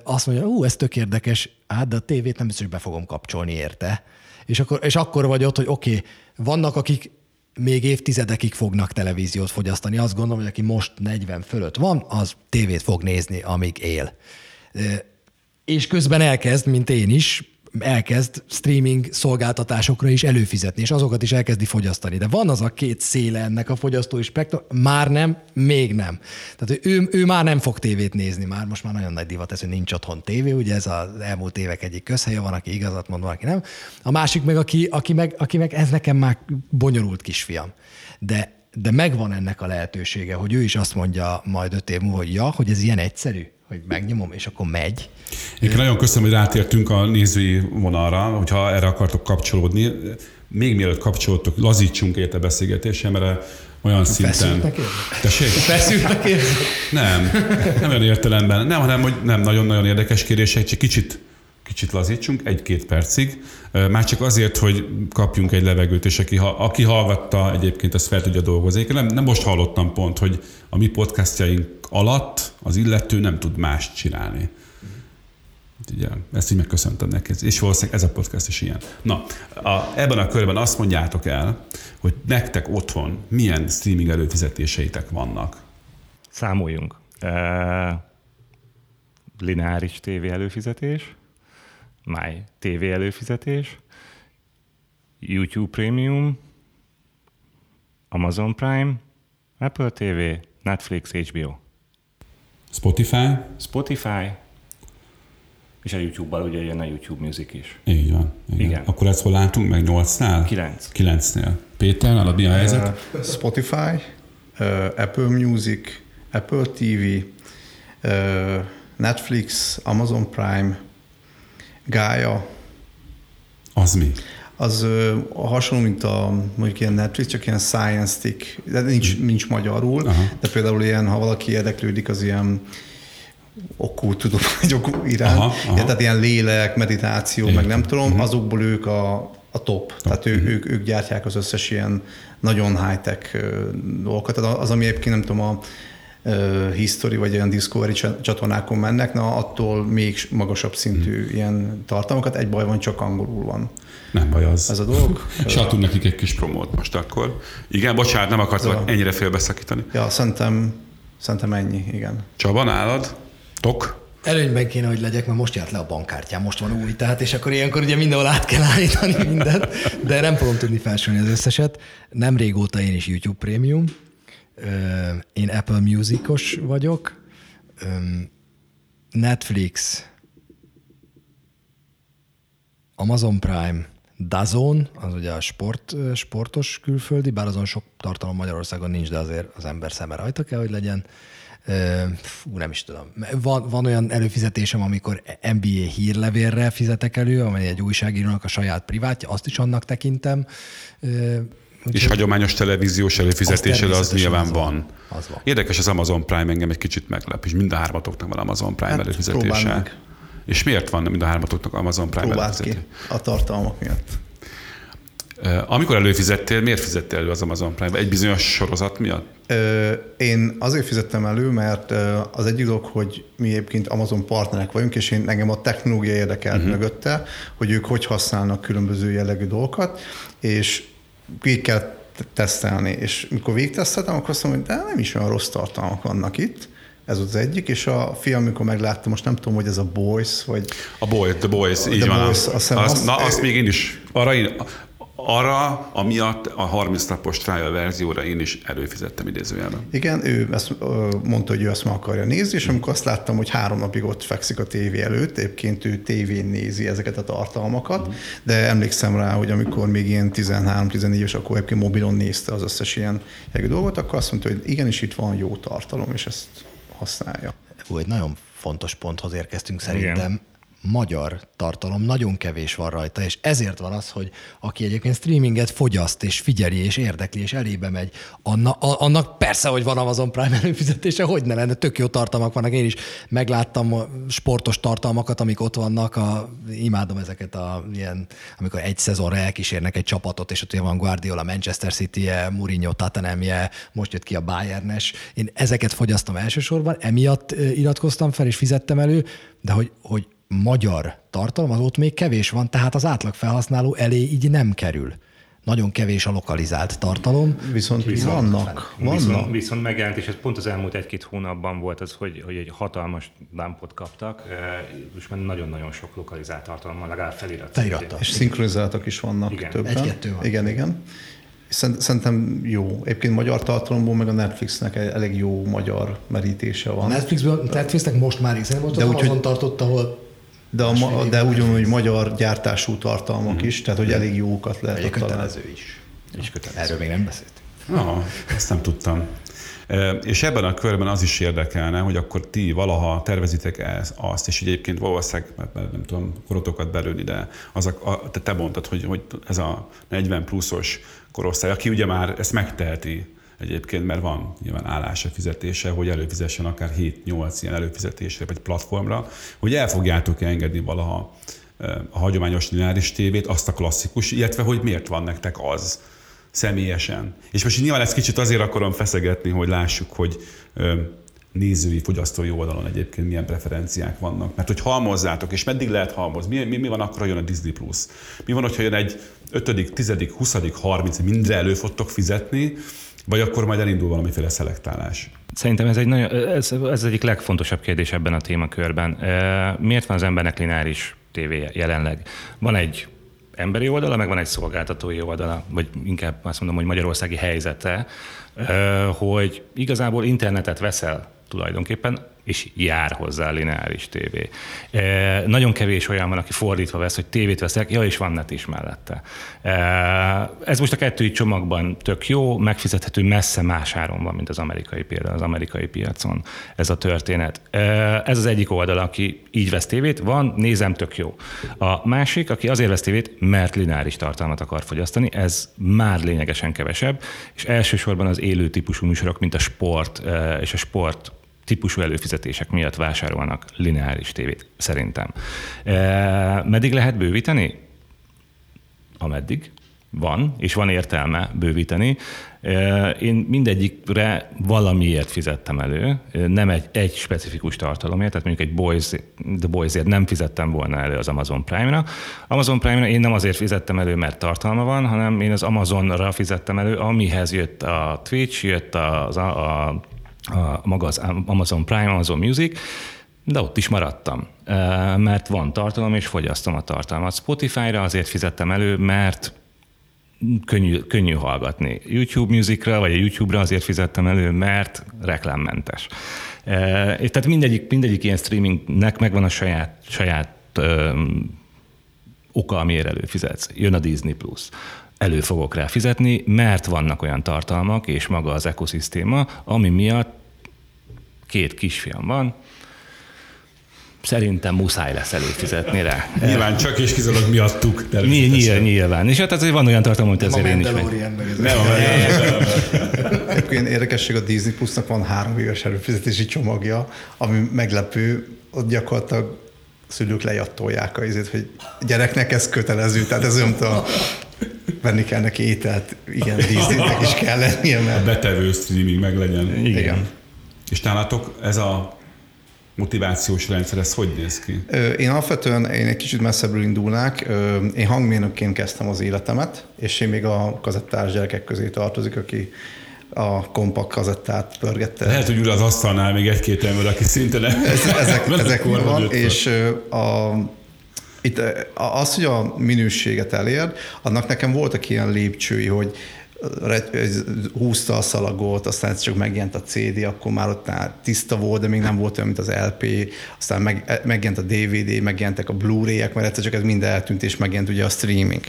azt mondja, ú, ez tök érdekes, hát de a tévét nem biztos, hogy be fogom kapcsolni érte. És akkor, és akkor vagy ott, hogy oké, okay, vannak, akik még évtizedekig fognak televíziót fogyasztani. Azt gondolom, hogy aki most 40 fölött van, az tévét fog nézni, amíg él. És közben elkezd, mint én is, elkezd streaming szolgáltatásokra is előfizetni, és azokat is elkezdi fogyasztani. De van az a két széle ennek a fogyasztói spektrum, már nem, még nem. Tehát ő, ő már nem fog tévét nézni, már most már nagyon nagy divat ez, hogy nincs otthon tévé, ugye ez az elmúlt évek egyik közhelye, van, aki igazat mond, van, aki nem. A másik meg, aki, aki meg, aki meg ez nekem már bonyolult kisfiam. De, de megvan ennek a lehetősége, hogy ő is azt mondja majd öt év múlva, hogy ja, hogy ez ilyen egyszerű, hogy megnyomom, és akkor megy. Én nagyon köszönöm, hogy rátértünk a nézői vonalra, hogyha erre akartok kapcsolódni. Még mielőtt kapcsolódtok, lazítsunk érte beszélgetésre, mert olyan szinten... Feszültnek érzed? Tessék? Feszültnek érzed? Nem, nem olyan értelemben. Nem, hanem, hogy nem nagyon-nagyon érdekes kérdések, csak kicsit, kicsit lazítsunk, egy-két percig. Már csak azért, hogy kapjunk egy levegőt, és aki, aki hallgatta egyébként, ezt fel tudja dolgozni. Nem, nem most hallottam pont, hogy a mi podcastjaink alatt az illető nem tud mást csinálni. Ugye, ezt így megköszöntem neki, és valószínűleg ez a podcast is ilyen. Na, a, ebben a körben azt mondjátok el, hogy nektek otthon milyen streaming előfizetéseitek vannak. Számoljunk. Uh, lineáris TV előfizetés, My TV előfizetés, YouTube Premium, Amazon Prime, Apple TV, Netflix, HBO. Spotify? Spotify, és a YouTube-bal ugye jön a YouTube Music is. Így van. Igen. Igen. Akkor ezt hol látunk meg? 8-nál? 9. 9-nél. Péter, nálad mi a helyzet? Uh, Spotify, uh, Apple Music, Apple TV, uh, Netflix, Amazon Prime, Gaia, Az mi? az ö, hasonló, mint a mondjuk ilyen Netflix, csak ilyen science stick, de nincs, nincs magyarul, Aha. de például ilyen, ha valaki érdeklődik az ilyen okkult tudomány [LAUGHS] iránt, Aha, aha. tehát ilyen lélek, meditáció, meg nem tudom, Mhm. azokból ők a, a top. Tehát ő, ők, ők gyártják az összes ilyen nagyon high-tech dolgokat. Tehát az, ami egyébként nem tudom, a History vagy olyan Discovery csa- csatornákon mennek, na attól még magasabb szintű Mhm. ilyen tartalmakat. Egy baj van, csak angolul van Nem baj az. ez a dolog. [LAUGHS] És adtunk nekik egy kis promót most akkor. Igen, bocsánat, nem akartam ennyire félbeszakítani. Ja, szerintem, szerintem ennyi, igen. Csaba, nálad? Tok? Előnyben kéne, hogy legyek, mert most járt le a bankkártyám, most van új, tehát és akkor ilyenkor ugye mindenhol át kell állítani [LAUGHS] mindent, de nem fogom tudni felsorolni az összeset. Nem régóta én is YouTube Premium, én Apple Musicos vagyok, Netflix, Amazon Prime, Dazon, az ugye a sport, sportos külföldi, bár azon sok tartalom Magyarországon nincs, de azért az ember szeme rajta kell, hogy legyen. fú, nem is tudom. Van, van olyan előfizetésem, amikor NBA hírlevélre fizetek elő, amely egy újságírónak a saját privátja, azt is annak tekintem. Úgy és hagyományos televíziós előfizetésed az, az nyilván az van. van. Az van. Érdekes az Amazon Prime, engem egy kicsit meglep, és mind a hármatoknak van Amazon Prime hát, előfizetése. És miért van mind a hármatoknak Amazon Prime előfizetése? a tartalmak miatt. Amikor előfizettél, miért fizettél elő az Amazon Prime-ba? Egy bizonyos sorozat miatt? Én azért fizettem elő, mert az egyik dolog, hogy mi egyébként Amazon partnerek vagyunk, és én engem a technológia érdekelt uh-huh. mögötte, hogy ők hogy használnak különböző jellegű dolgokat, és végig kell tesztelni. És mikor végigteszteltem, akkor azt mondom, hogy de nem is olyan rossz tartalmak vannak itt. Ez az egyik, és a fiam, amikor meglátta, most nem tudom, hogy ez a Boys, vagy... A Boy, The Boys, the így van. Boys, azt, azt, na, azt még én is, arra én, arra, amiatt a 30 napos trial verzióra én is előfizettem idézőjelben. Igen, ő ezt mondta, hogy ő azt meg akarja nézni, és amikor azt láttam, hogy három napig ott fekszik a tévé előtt, egyébként ő tévén nézi ezeket a tartalmakat, mm. de emlékszem rá, hogy amikor még ilyen 13-14 éves, akkor egyébként mobilon nézte az összes ilyen dolgot, akkor azt mondta, hogy igenis itt van jó tartalom, és ezt használja. Ó, egy nagyon fontos ponthoz érkeztünk szerintem. Igen magyar tartalom, nagyon kevés van rajta, és ezért van az, hogy aki egyébként streaminget fogyaszt, és figyeli, és érdekli, és elébe megy, annak, annak persze, hogy van Amazon Prime előfizetése, hogy ne lenne, tök jó tartalmak vannak. Én is megláttam sportos tartalmakat, amik ott vannak, a, imádom ezeket a ilyen, amikor egy szezonra elkísérnek egy csapatot, és ott van Guardiola, Manchester City-je, Mourinho, Tottenhamje, most jött ki a Bayernes. Én ezeket fogyasztom elsősorban, emiatt iratkoztam fel, és fizettem elő, de hogy, hogy magyar tartalom, az ott még kevés van, tehát az átlag felhasználó elé így nem kerül. Nagyon kevés a lokalizált tartalom. Viszont, viszont vannak. vannak. Viszont, viszont megjelent, és ez pont az elmúlt egy-két hónapban volt az, hogy, hogy egy hatalmas dumpot kaptak, és már nagyon-nagyon sok lokalizált tartalommal, legalább felirat. Feliratta. És szinkronizáltak is vannak igen. többen. Egy-kettő van. Igen, igen. Szerintem jó. Egyébként magyar tartalomból meg a Netflixnek elég jó magyar merítése van. A Netflixből, Netflixnek most már is, most de az úgy, Amazon tartott, ahol de, a ma, de ugyanúgy magyar gyártású tartalmak mm. is, tehát hogy elég jókat lehet Egy kötelező is. És kötelező. Erről még nem beszélt. Na, ezt nem tudtam. És ebben a körben az is érdekelne, hogy akkor ti valaha tervezitek ezt, azt, és egyébként valószínűleg, nem tudom korotokat belőni, de az a, a, te, te mondtad, hogy, hogy ez a 40 pluszos korosztály, aki ugye már ezt megteheti, egyébként, mert van nyilván állása, fizetése, hogy előfizessen akár 7-8 ilyen előfizetésre vagy platformra, hogy el fogjátok engedni valaha a hagyományos lineáris tévét, azt a klasszikus, illetve hogy miért van nektek az személyesen. És most nyilván ezt kicsit azért akarom feszegetni, hogy lássuk, hogy nézői, fogyasztói oldalon egyébként milyen preferenciák vannak. Mert hogy halmozzátok, és meddig lehet halmozni? Mi, mi, mi van akkor, ha jön a Disney Plus? Mi van, hogyha jön egy 5., 10., 20., 30, mindre elő fogtok fizetni, vagy akkor majd elindul valamiféle szelektálás? Szerintem ez egy nagyon, ez, ez egyik legfontosabb kérdés ebben a témakörben. Miért van az embernek lineáris tévé jelenleg? Van egy emberi oldala, meg van egy szolgáltatói oldala, vagy inkább azt mondom, hogy magyarországi helyzete, hogy igazából internetet veszel tulajdonképpen, és jár hozzá lineáris tévé. E, nagyon kevés olyan van, aki fordítva vesz, hogy tévét veszek, ja, és van net is mellette. E, ez most a kettői csomagban tök jó, megfizethető messze más áron van, mint az amerikai például az amerikai piacon ez a történet. E, ez az egyik oldal, aki így vesz tévét, van, nézem, tök jó. A másik, aki azért vesz tévét, mert lineáris tartalmat akar fogyasztani, ez már lényegesen kevesebb, és elsősorban az élő típusú műsorok, mint a sport e, és a sport típusú előfizetések miatt vásárolnak lineáris tévét, szerintem. E, meddig lehet bővíteni? Ameddig van, és van értelme bővíteni. E, én mindegyikre valamiért fizettem elő, nem egy, egy specifikus tartalomért, tehát mondjuk egy Boys, The Boysért nem fizettem volna elő az Amazon Prime-ra. Amazon Prime-ra én nem azért fizettem elő, mert tartalma van, hanem én az Amazonra fizettem elő, amihez jött a Twitch, jött az, a, a a, maga az Amazon Prime, Amazon Music, de ott is maradtam, mert van tartalom, és fogyasztom a tartalmat. Spotify-ra azért fizettem elő, mert könnyű, könnyű hallgatni. YouTube Musicra, vagy a YouTube-ra azért fizettem elő, mert reklámmentes. Tehát mindegyik, mindegyik ilyen streamingnek megvan a saját, saját oka, amiért előfizetsz. Jön a Disney Plus elő fogok rá fizetni, mert vannak olyan tartalmak és maga az ekoszisztéma, ami miatt két kisfiam van, szerintem muszáj lesz előfizetni rá. Nyilván csak és kizárólag miattuk. Mi, nyilván, nyilván. És hát azért van olyan tartalom, hogy ezért én is meg. Nem, a Egyébként érdekesség, a Disney Plusnak van három éves előfizetési csomagja, ami meglepő, ott gyakorlatilag szülők lejattolják a izét, hogy gyereknek ez kötelező, tehát ez olyan, a venni kell neki ételt, igen, Disneynek is kell lennie, mert betevő streaming meg legyen. igen. És nálatok ez a motivációs rendszer, ez hogy néz ki? Én alapvetően én egy kicsit messzebbről indulnák. Én hangmérnökként kezdtem az életemet, és én még a kazettás gyerekek közé tartozik, aki a kompakt kazettát pörgette. Lehet, hogy ül az asztalnál még egy-két ember, aki szinte nem. Ez, ezek, [LAUGHS] ezek van, és a, itt az, hogy a minőséget elér, annak nekem voltak ilyen lépcsői, hogy húzta a szalagot, aztán csak megjelent a CD, akkor már ott már tiszta volt, de még nem volt olyan, mint az LP, aztán meg, megjelent a DVD, megjelentek a Blu-ray-ek, mert egyszer csak ez mind eltűnt, és megjelent ugye a streaming.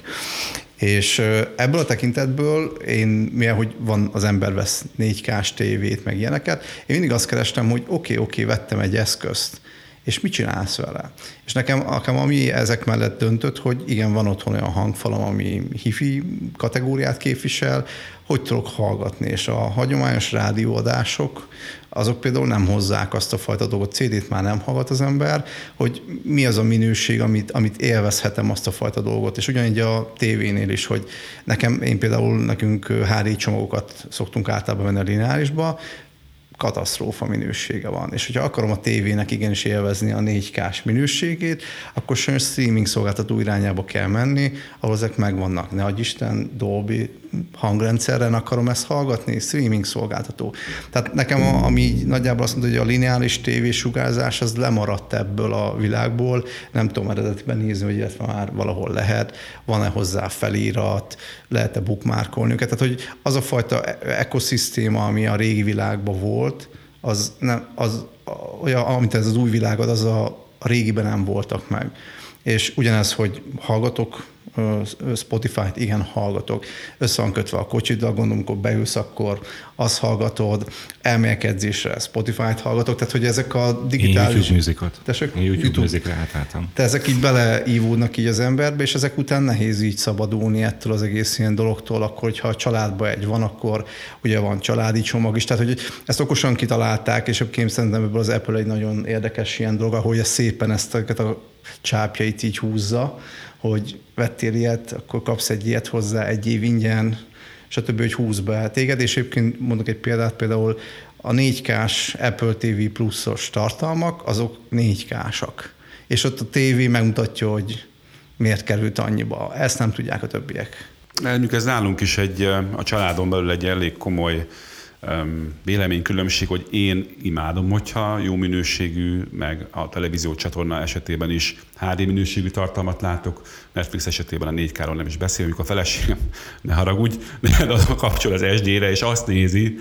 És ebből a tekintetből én, mivel hogy van az ember vesz 4K-s tévét, meg ilyeneket, én mindig azt kerestem, hogy oké, okay, oké, okay, vettem egy eszközt, és mit csinálsz vele? És nekem, nekem ami ezek mellett döntött, hogy igen, van otthon olyan hangfalam, ami hifi kategóriát képvisel, hogy tudok hallgatni, és a hagyományos rádióadások, azok például nem hozzák azt a fajta dolgot, CD-t már nem hallgat az ember, hogy mi az a minőség, amit, amit élvezhetem azt a fajta dolgot. És ugyanígy a tévénél is, hogy nekem, én például nekünk HD csomagokat szoktunk általában venni a lineárisba, katasztrófa minősége van. És hogyha akarom a tévének igenis élvezni a 4K-s minőségét, akkor sajnos streaming szolgáltató irányába kell menni, ahol ezek megvannak. Ne adj Isten, Dolby hangrendszerren akarom ezt hallgatni, streaming szolgáltató. Tehát nekem, a, ami nagyjából azt mondja, hogy a lineáris tévésugárzás az lemaradt ebből a világból, nem tudom eredetiben nézni, hogy illetve már valahol lehet, van-e hozzá felírat, lehet-e bookmarkolni őket. Tehát, hogy az a fajta ekoszisztéma, ami a régi világban volt, az, nem, az olyan, amit ez az új világ ad, az a, a régiben nem voltak meg. És ugyanez, hogy hallgatok Spotify-t, igen, hallgatok. Össze van kötve a kocsiddal, gondolom, amikor beülsz, akkor azt hallgatod, elmélkedésre Spotify-t hallgatok, tehát hogy ezek a Én digitális... YouTube musicot. Tessék? Én YouTube, YouTube. musicre átálltam. Te ezek így beleívódnak így az emberbe, és ezek után nehéz így szabadulni ettől az egész ilyen dologtól, akkor, hogyha a családban egy van, akkor ugye van családi csomag is. Tehát, hogy ezt okosan kitalálták, és egyébként szerintem ebből az Apple egy nagyon érdekes ilyen dolog, ahogy szépen ezt a, a csápjait így húzza, hogy vettél ilyet, akkor kapsz egy ilyet hozzá egy év ingyen, stb., hogy húz be téged, és egyébként mondok egy példát, például a 4K-s Apple TV pluszos tartalmak, azok 4K-sak. És ott a tévé megmutatja, hogy miért került annyiba. Ezt nem tudják a többiek. Mondjuk ez nálunk is egy, a családon belül egy elég komoly véleménykülönbség, hogy én imádom, hogyha jó minőségű, meg a televízió csatorna esetében is HD minőségű tartalmat látok, Netflix esetében a 4K-ról nem is beszélünk, a feleségem, ne haragudj, de az kapcsol az SD-re, és azt nézi,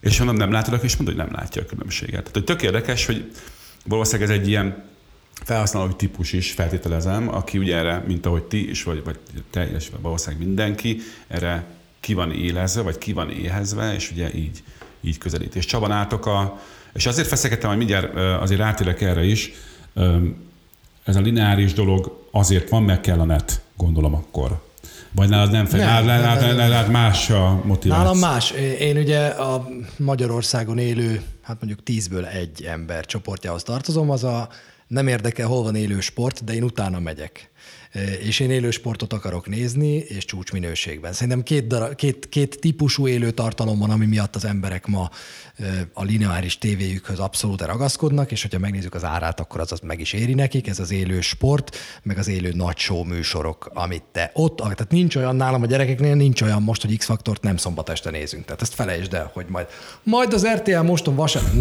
és mondom, nem látod, és mondod, hogy nem látja a különbséget. Tehát hogy tök érdekes, hogy valószínűleg ez egy ilyen felhasználói típus is feltételezem, aki ugye erre, mint ahogy ti is, vagy, vagy te, és valószínűleg mindenki, erre ki van élezve, vagy ki van éhezve, és ugye így, így közelít. És Csaba nátok a, és azért feszegettem, hogy mindjárt azért rátérek erre is, ez a lineáris dolog azért van, mert kell a net, gondolom akkor. Vagy nálad nem, fel, nálad más a motiváció. Nálam más. Én ugye a Magyarországon élő, hát mondjuk tízből egy ember csoportjához tartozom, az a nem érdekel, hol van élő sport, de én utána megyek. És én élő sportot akarok nézni, és csúcsminőségben. Szerintem két, darab, két, két típusú élő tartalom van, ami miatt az emberek ma a lineáris tévéjükhöz abszolút ragaszkodnak, és hogyha megnézzük az árát, akkor az, az meg is éri nekik, ez az élő sport, meg az élő nagy show műsorok, amit te ott, tehát nincs olyan nálam a gyerekeknél, nincs olyan most, hogy X-faktort nem szombat este nézünk. Tehát ezt felejtsd el, hogy majd, majd az RTL moston vasárnap,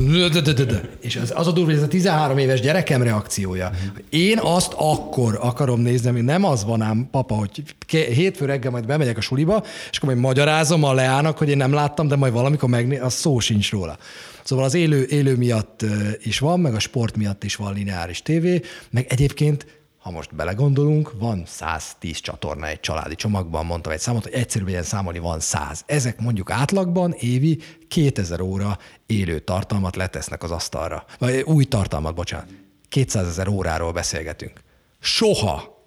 és az, az a durva, hogy ez a 13 éves gyerekem reakciója. Én azt akkor akarom nézni, ami nem az van ám, papa, hogy hétfő reggel majd bemegyek a suliba, és akkor majd magyarázom a Leának, hogy én nem láttam, de majd valamikor megné, az szó sincs róla. Szóval az élő, élő miatt is van, meg a sport miatt is van lineáris tévé, meg egyébként ha most belegondolunk, van 110 csatorna egy családi csomagban, mondtam egy számot, hogy egyszerűbb legyen számolni, van 100. Ezek mondjuk átlagban évi 2000 óra élő tartalmat letesznek az asztalra. Vagy új tartalmat, bocsánat. 200 ezer óráról beszélgetünk. Soha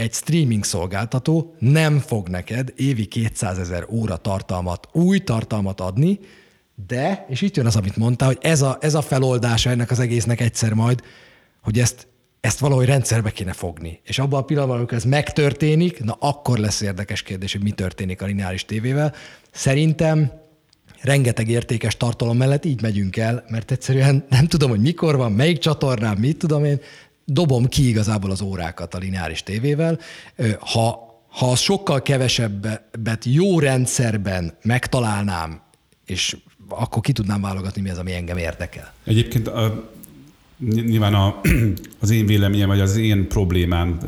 egy streaming szolgáltató nem fog neked évi 200 ezer óra tartalmat, új tartalmat adni, de, és itt jön az, amit mondta, hogy ez a, ez a feloldása ennek az egésznek egyszer majd, hogy ezt, ezt valahogy rendszerbe kéne fogni. És abban a pillanatban, amikor ez megtörténik, na akkor lesz érdekes kérdés, hogy mi történik a lineáris tévével. Szerintem rengeteg értékes tartalom mellett így megyünk el, mert egyszerűen nem tudom, hogy mikor van, melyik csatornán, mit tudom én, dobom ki igazából az órákat a lineáris tévével. Ha, ha sokkal kevesebbet jó rendszerben megtalálnám, és akkor ki tudnám válogatni, mi az, ami engem érdekel. Egyébként a, nyilván a, [CLEARS THROAT] az én véleményem, vagy az én problémám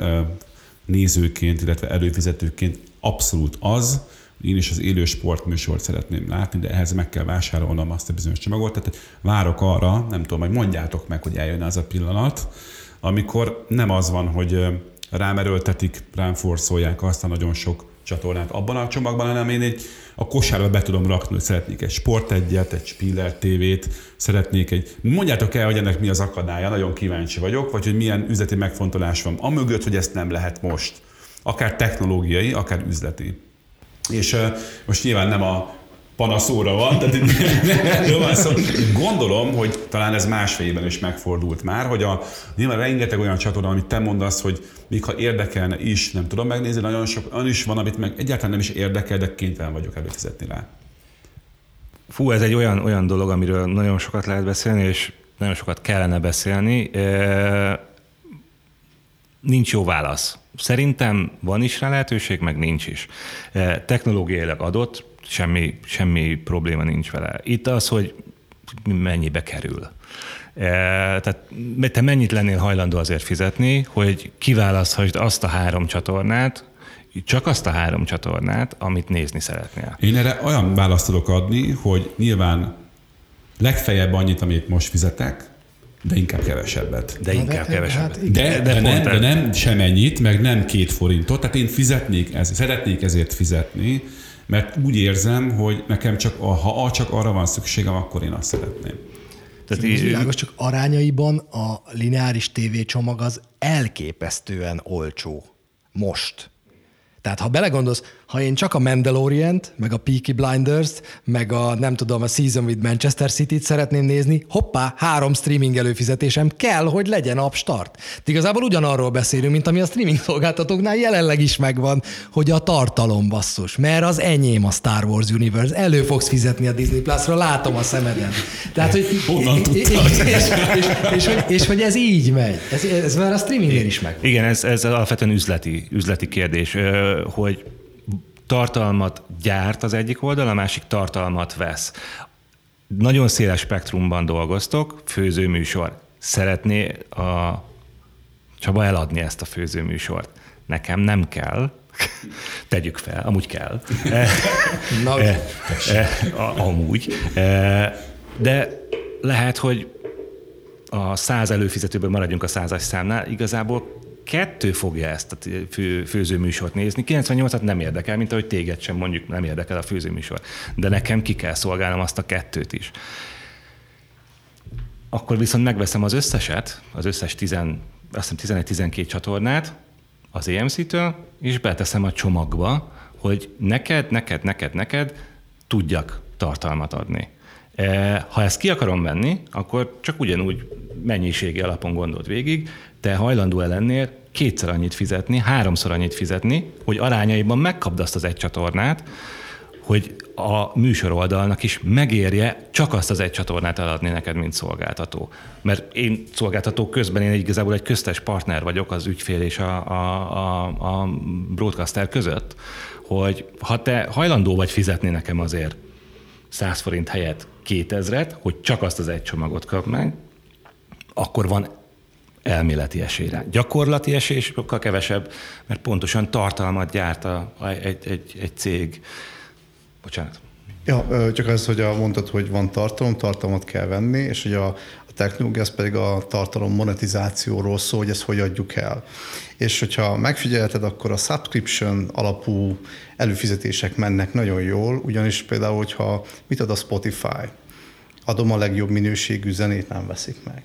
nézőként, illetve előfizetőként abszolút az, én is az élő sportműsort szeretném látni, de ehhez meg kell vásárolnom azt a bizonyos csomagot. Tehát várok arra, nem tudom, majd mondjátok meg, hogy eljön az a pillanat, amikor nem az van, hogy rám erőltetik, rám forszolják azt a nagyon sok csatornát abban a csomagban, hanem én egy, a kosárba be tudom rakni, hogy szeretnék egy sportegyet, egy Spiller TV-t, szeretnék egy... Mondjátok el, hogy ennek mi az akadálya, nagyon kíváncsi vagyok, vagy hogy milyen üzleti megfontolás van. Amögött, hogy ezt nem lehet most. Akár technológiai, akár üzleti. És uh, most nyilván nem a panaszóra van, tehát erről [LAUGHS] van szó. Gondolom, hogy talán ez másfélben is megfordult már, hogy a, nyilván rengeteg olyan csatorna, amit te mondasz, hogy még ha érdekelne is, nem tudom megnézni, nagyon sok olyan is van, amit meg egyáltalán nem is érdekel, de kénytelen vagyok előfizetni rá. Fú, ez egy olyan, olyan dolog, amiről nagyon sokat lehet beszélni, és nagyon sokat kellene beszélni. Nincs jó válasz. Szerintem van is rá lehetőség, meg nincs is. Technológiailag adott, semmi, semmi probléma nincs vele. Itt az, hogy mennyibe kerül. E, tehát te mennyit lennél hajlandó azért fizetni, hogy kiválaszthasd azt a három csatornát, csak azt a három csatornát, amit nézni szeretnél. Én erre olyan választ tudok adni, hogy nyilván legfeljebb annyit, amit most fizetek, de inkább kevesebbet. De inkább hát, kevesebbet. Hát, de, de, de, nem, de nem semennyit, meg nem két forintot. Tehát én fizetnék, ez, szeretnék ezért fizetni, mert úgy érzem, hogy nekem csak, ha csak arra van szükségem, akkor én azt szeretném. Tehát így, világos, csak arányaiban a lineáris tévécsomag az elképesztően olcsó most. Tehát ha belegondolsz, ha én csak a mandalorian meg a Peaky Blinders-t, meg a nem tudom, a Season with Manchester City-t szeretném nézni, hoppá, három streaming előfizetésem kell, hogy legyen start. De igazából ugyanarról beszélünk, mint ami a streaming szolgáltatóknál jelenleg is megvan, hogy a tartalom basszus, mert az enyém a Star Wars Universe, elő fogsz fizetni a Disney Plus-ra, látom a szemeden. Tehát, hogy, [LAUGHS] Honnan és, és, és, és, és, hogy, és, hogy ez így megy. Ez, ez már a streamingnél is meg. Igen, ez, ez alapvetően üzleti, üzleti kérdés, hogy tartalmat gyárt az egyik oldal, a másik tartalmat vesz. Nagyon széles spektrumban dolgoztok, főzőműsor. Szeretné a Csaba eladni ezt a főzőműsort. Nekem nem kell, [LAUGHS] tegyük fel, amúgy kell. [LAUGHS] Na, [LAUGHS] e, e, amúgy. E, de lehet, hogy a száz előfizetőben maradjunk a százas számnál, igazából kettő fogja ezt a fő, főzőműsort nézni, 98-at nem érdekel, mint ahogy téged sem mondjuk nem érdekel a főzőműsor. De nekem ki kell szolgálnom azt a kettőt is. Akkor viszont megveszem az összeset, az összes 10, azt hiszem 11-12 csatornát az EMC-től, és beteszem a csomagba, hogy neked, neked, neked, neked tudjak tartalmat adni. E, ha ezt ki akarom venni, akkor csak ugyanúgy mennyiségi alapon gondolt végig, te hajlandó-e lennél kétszer annyit fizetni, háromszor annyit fizetni, hogy arányaiban megkapd azt az egy csatornát, hogy a műsor oldalnak is megérje csak azt az egy csatornát eladni neked, mint szolgáltató. Mert én szolgáltató közben én igazából egy köztes partner vagyok az ügyfél és a, a, a, a broadcaster között, hogy ha te hajlandó vagy fizetni nekem azért 100 forint helyett 2000-et, hogy csak azt az egy csomagot kap meg, akkor van elméleti esélyre. Gyakorlati esély sokkal kevesebb, mert pontosan tartalmat gyárt a, egy, egy, egy cég. Bocsánat. Ja, csak az, hogy a, mondtad, hogy van tartalom, tartalmat kell venni, és hogy a a technológia, az pedig a tartalom monetizációról szól, hogy ezt hogy adjuk el. És hogyha megfigyelted, akkor a subscription alapú előfizetések mennek nagyon jól, ugyanis például, hogyha mit ad a Spotify, adom a legjobb minőségű zenét, nem veszik meg.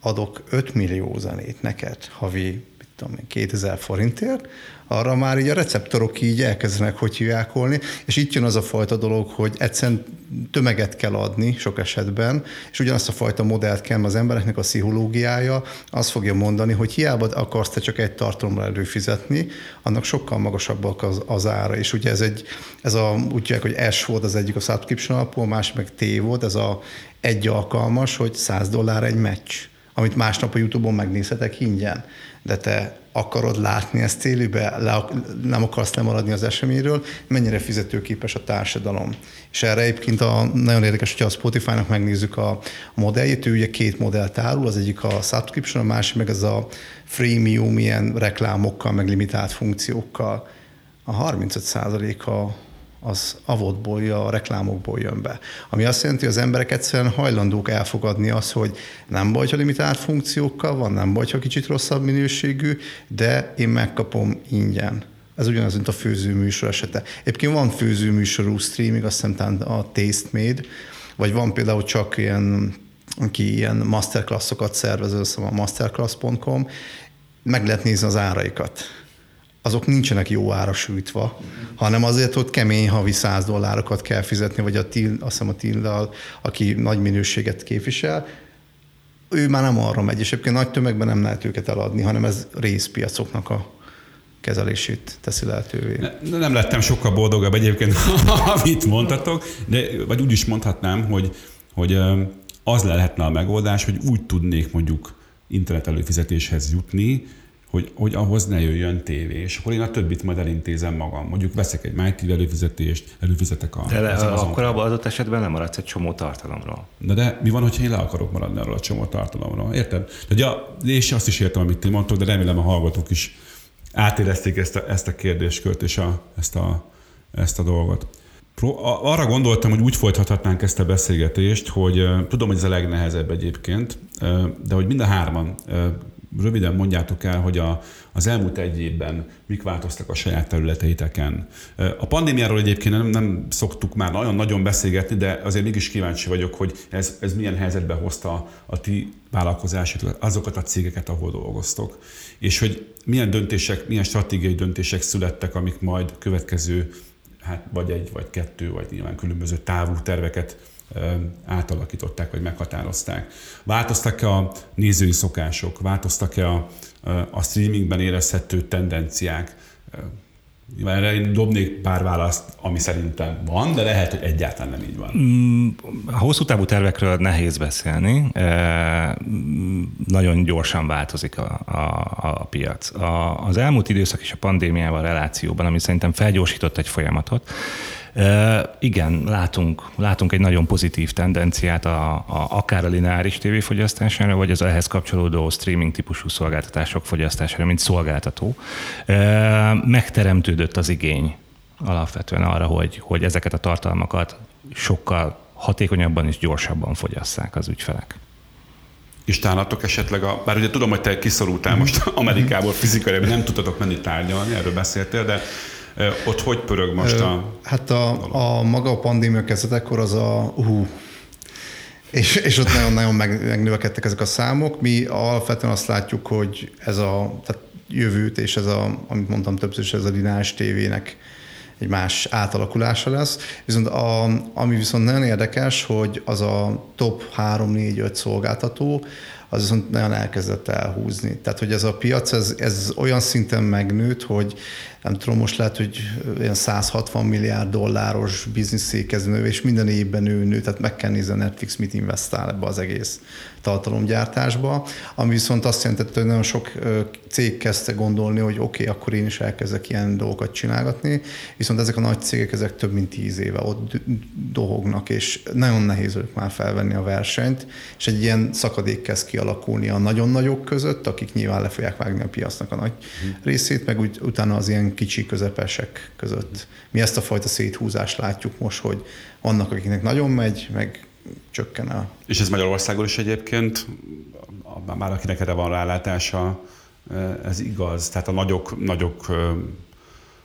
Adok 5 millió zenét neked havi tudom én, 2000 forintért, arra már így a receptorok így elkezdenek hogy hívjákolni, és itt jön az a fajta dolog, hogy egyszerűen tömeget kell adni sok esetben, és ugyanazt a fajta modellt kell, az embereknek a pszichológiája azt fogja mondani, hogy hiába akarsz te csak egy tartalomra előfizetni, annak sokkal magasabbak az, az ára, és ugye ez egy, ez a, úgy mondják, hogy S volt az egyik a subscription alapú, a másik meg T volt, ez a egy alkalmas, hogy 100 dollár egy meccs, amit másnap a Youtube-on megnézhetek ingyen de te akarod látni ezt élőbe, le, nem akarsz lemaradni az eseményről, mennyire fizetőképes a társadalom. És erre egyébként a, nagyon érdekes, hogyha a Spotify-nak megnézzük a, modelljét, ő ugye két modellt árul, az egyik a subscription, a másik meg ez a freemium, ilyen reklámokkal, meg limitált funkciókkal. A 35% a az avodból, a reklámokból jön be. Ami azt jelenti, hogy az emberek egyszerűen hajlandók elfogadni azt, hogy nem baj, ha limitált funkciókkal van, nem baj, ha kicsit rosszabb minőségű, de én megkapom ingyen. Ez ugyanaz, mint a főzőműsor esete. Egyébként van főzőműsorú streaming, azt hiszem a Taste Made, vagy van például csak ilyen, aki ilyen masterclassokat szervez, szóval a masterclass.com, meg lehet nézni az áraikat azok nincsenek jó ára sűjtve, hanem azért ott kemény havi 100 dollárokat kell fizetni, vagy a til, azt hiszem a Tildal, aki nagy minőséget képvisel, ő már nem arra megy, és egyébként nagy tömegben nem lehet őket eladni, hanem ez részpiacoknak a kezelését teszi lehetővé. Ne, nem lettem sokkal boldogabb egyébként, [LAUGHS] amit mondhatok, de vagy úgy is mondhatnám, hogy, hogy az lehetne a megoldás, hogy úgy tudnék mondjuk internet előfizetéshez jutni, hogy, hogy ahhoz ne jöjjön tévé, és akkor én a többit majd elintézem magam. Mondjuk veszek egy MyTV előfizetést, előfizetek a... De le, az akkor abban adott esetben nem maradsz egy csomó tartalomról. Na de mi van, hogyha én le akarok maradni arról a csomó tartalomról? Érted? De ugye, és azt is értem, amit ti mondtok, de remélem a hallgatók is átérezték ezt a, ezt a kérdéskört és a, ezt, a, ezt a dolgot. Arra gondoltam, hogy úgy folytathatnánk ezt a beszélgetést, hogy tudom, hogy ez a legnehezebb egyébként, de hogy mind a hárman röviden mondjátok el, hogy a, az elmúlt egy évben mik változtak a saját területeiteken. A pandémiáról egyébként nem, nem szoktuk már nagyon-nagyon beszélgetni, de azért mégis kíváncsi vagyok, hogy ez, ez milyen helyzetbe hozta a ti vállalkozásot, azokat a cégeket, ahol dolgoztok. És hogy milyen döntések, milyen stratégiai döntések születtek, amik majd következő, hát vagy egy, vagy kettő, vagy nyilván különböző távú terveket átalakították, vagy meghatározták. Változtak-e a nézői szokások, változtak-e a, a streamingben érezhető tendenciák? Erre én dobnék pár választ, ami szerintem van, de lehet, hogy egyáltalán nem így van. Mm, a hosszú távú tervekről nehéz beszélni. Nagyon gyorsan változik a, a, a piac. A, az elmúlt időszak és a pandémiával relációban, ami szerintem felgyorsított egy folyamatot, igen, látunk, látunk egy nagyon pozitív tendenciát a, a, akár a lineáris tévéfogyasztására, vagy az ehhez kapcsolódó streaming típusú szolgáltatások fogyasztására, mint szolgáltató. Megteremtődött az igény alapvetően arra, hogy, hogy ezeket a tartalmakat sokkal hatékonyabban és gyorsabban fogyasszák az ügyfelek. És tálatok esetleg, a, bár ugye tudom, hogy te kiszorultál most Amerikából fizikailag, nem tudtatok menni tárgyalni, erről beszéltél, de ott hogy pörög most a... Hát a, a maga a pandémia kezdetekor az a hú, és, és ott nagyon-nagyon meg, megnövekedtek ezek a számok. Mi alapvetően azt látjuk, hogy ez a tehát jövőt és ez a, amit mondtam többször is, ez a lineáris tévének egy más átalakulása lesz. Viszont a, ami viszont nagyon érdekes, hogy az a top 3-4-5 szolgáltató, az viszont nagyon elkezdett elhúzni. Tehát, hogy ez a piac, ez, ez olyan szinten megnőtt, hogy nem tudom, most lehet, hogy ilyen 160 milliárd dolláros bizniszé kezd és minden évben ő nő, tehát meg kell nézni a Netflix mit investál ebbe az egész tartalomgyártásba, ami viszont azt jelentette, hogy nagyon sok cég kezdte gondolni, hogy oké, okay, akkor én is elkezdek ilyen dolgokat csinálgatni, viszont ezek a nagy cégek, ezek több mint tíz éve ott dohognak, és nagyon nehéz ők már felvenni a versenyt, és egy ilyen szakadék kezd kialakulni a nagyon nagyok között, akik nyilván le fogják vágni a piacnak a nagy hmm. részét, meg úgy, utána az ilyen kicsi közepesek között. Mi ezt a fajta széthúzást látjuk most, hogy vannak, akiknek nagyon megy, meg csökken a... És ez Magyarországon is egyébként, már akinek erre van rálátása, ez igaz? Tehát a nagyok, nagyok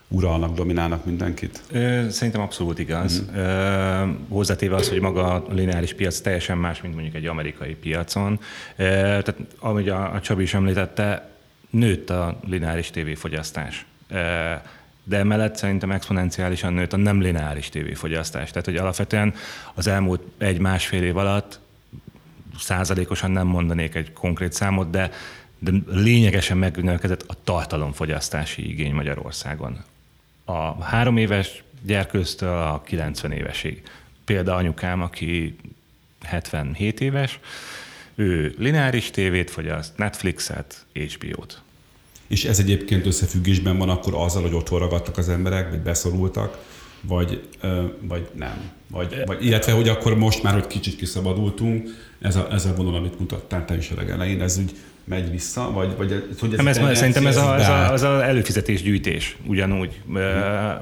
uralnak, dominálnak mindenkit? Szerintem abszolút igaz. Uh-huh. Hozzátéve az, hogy maga a lineáris piac teljesen más, mint mondjuk egy amerikai piacon. Tehát, ahogy a, Csabi is említette, nőtt a lineáris tévéfogyasztás. De emellett szerintem exponenciálisan nőtt a nem lineáris tévéfogyasztás. Tehát, hogy alapvetően az elmúlt egy-másfél év alatt százalékosan nem mondanék egy konkrét számot, de de lényegesen megnövekedett a tartalomfogyasztási igény Magyarországon a három éves gyerkőztől a 90 évesig. Példa anyukám, aki 77 éves, ő lineáris tévét fogyaszt, Netflixet, HBO-t. És ez egyébként összefüggésben van akkor azzal, hogy otthon ragadtak az emberek, vagy beszorultak, vagy, vagy nem. Vagy, vagy, illetve, hogy akkor most már, hogy kicsit kiszabadultunk, ez a, ez a vonal, amit mutattál te is a legelején, ez úgy megy vissza, vagy, vagy hogy ez, nem, ez, szerintem ez, a, ez, a, ez a előfizetés gyűjtés ugyanúgy. Hmm.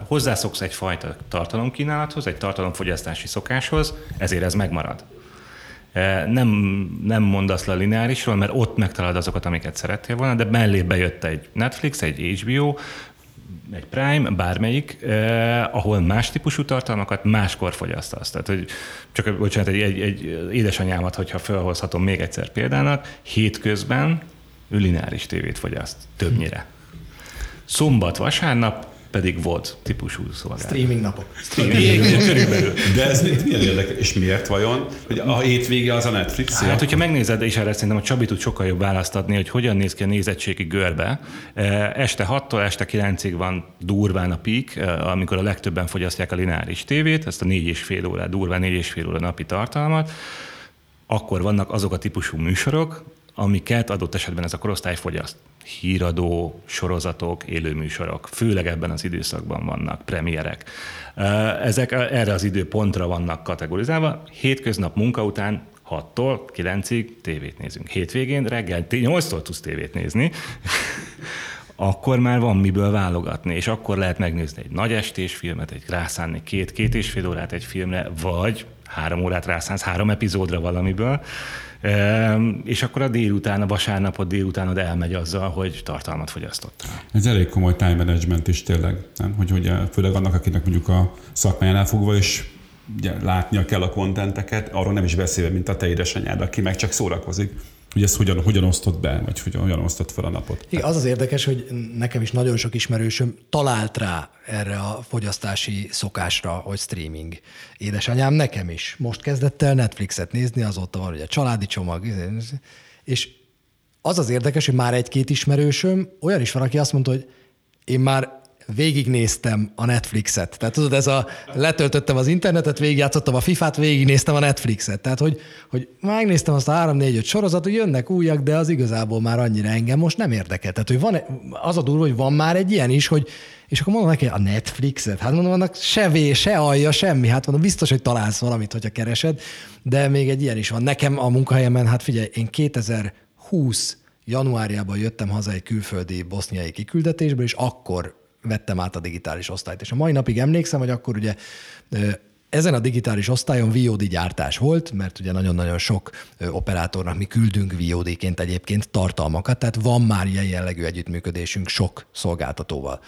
Hozzászoksz egyfajta tartalomkínálathoz, egy tartalomfogyasztási szokáshoz, ezért ez megmarad. Nem, nem mondasz le lineárisról, mert ott megtalálod azokat, amiket szerettél volna, de mellé bejött egy Netflix, egy HBO, egy Prime, bármelyik, eh, ahol más típusú tartalmakat máskor fogyasztasz. Tehát, hogy csak bocsánat, egy, egy, egy édesanyámat, hogyha felhozhatom még egyszer példának, hétközben ő lineáris tévét fogyaszt, többnyire. Szombat, vasárnap pedig volt típusú szolgáltatás. Streaming napok. Streaming, körülbelül. De ez milyen érdekes, és miért vajon? Hogy a hétvége az a Netflix? Hát, hogyha megnézed, és erre szerintem a Csabi tud sokkal jobb választ adni, hogy hogyan néz ki a nézettségi görbe. E, este 6-tól este 9-ig van durván a peak, e, amikor a legtöbben fogyasztják a lineáris tévét, ezt a négy és fél órát, durván négy és fél óra napi tartalmat, akkor vannak azok a típusú műsorok, amiket adott esetben ez a korosztály fogyaszt híradó, sorozatok, élőműsorok, főleg ebben az időszakban vannak premierek. Ezek erre az időpontra vannak kategorizálva. Hétköznap munka után 6-tól 9-ig tévét nézünk. Hétvégén reggel 8-tól tudsz tévét nézni, [LAUGHS] akkor már van miből válogatni, és akkor lehet megnézni egy nagy estés filmet, egy rászánni két, két és fél órát egy filmre, vagy három órát rászánsz három epizódra valamiből, és akkor a délután, a vasárnapot délutánod elmegy azzal, hogy tartalmat fogyasztottál. Ez elég komoly time management is tényleg, nem? Hogy, hogy főleg annak, akinek mondjuk a szakmájánál fogva is ugye, látnia kell a kontenteket, arról nem is beszélve, mint a te édesanyád, aki meg csak szórakozik hogy ezt hogyan, hogyan osztott be, vagy hogyan, hogyan osztott fel a napot. Igen, az az érdekes, hogy nekem is nagyon sok ismerősöm talált rá erre a fogyasztási szokásra, hogy streaming. Édesanyám nekem is. Most kezdett el Netflixet nézni, azóta van ugye családi csomag, és az az érdekes, hogy már egy-két ismerősöm, olyan is van, aki azt mondta, hogy én már végignéztem a Netflixet. Tehát tudod, ez a letöltöttem az internetet, végigjátszottam a FIFA-t, végignéztem a Netflixet. Tehát, hogy, hogy megnéztem azt a 3-4-5 sorozatot, hogy jönnek újak, de az igazából már annyira engem most nem érdekel. Tehát, hogy van, az a durva, hogy van már egy ilyen is, hogy és akkor mondom neki, a Netflixet? Hát mondom, annak se vé, se alja, semmi. Hát mondom, biztos, hogy találsz valamit, hogyha keresed, de még egy ilyen is van. Nekem a munkahelyemen, hát figyelj, én 2020 januárjában jöttem haza egy külföldi boszniai kiküldetésből, és akkor vettem át a digitális osztályt. És a mai napig emlékszem, hogy akkor ugye ezen a digitális osztályon VOD gyártás volt, mert ugye nagyon-nagyon sok operátornak mi küldünk VOD-ként egyébként tartalmakat, tehát van már ilyen jellegű együttműködésünk sok szolgáltatóval.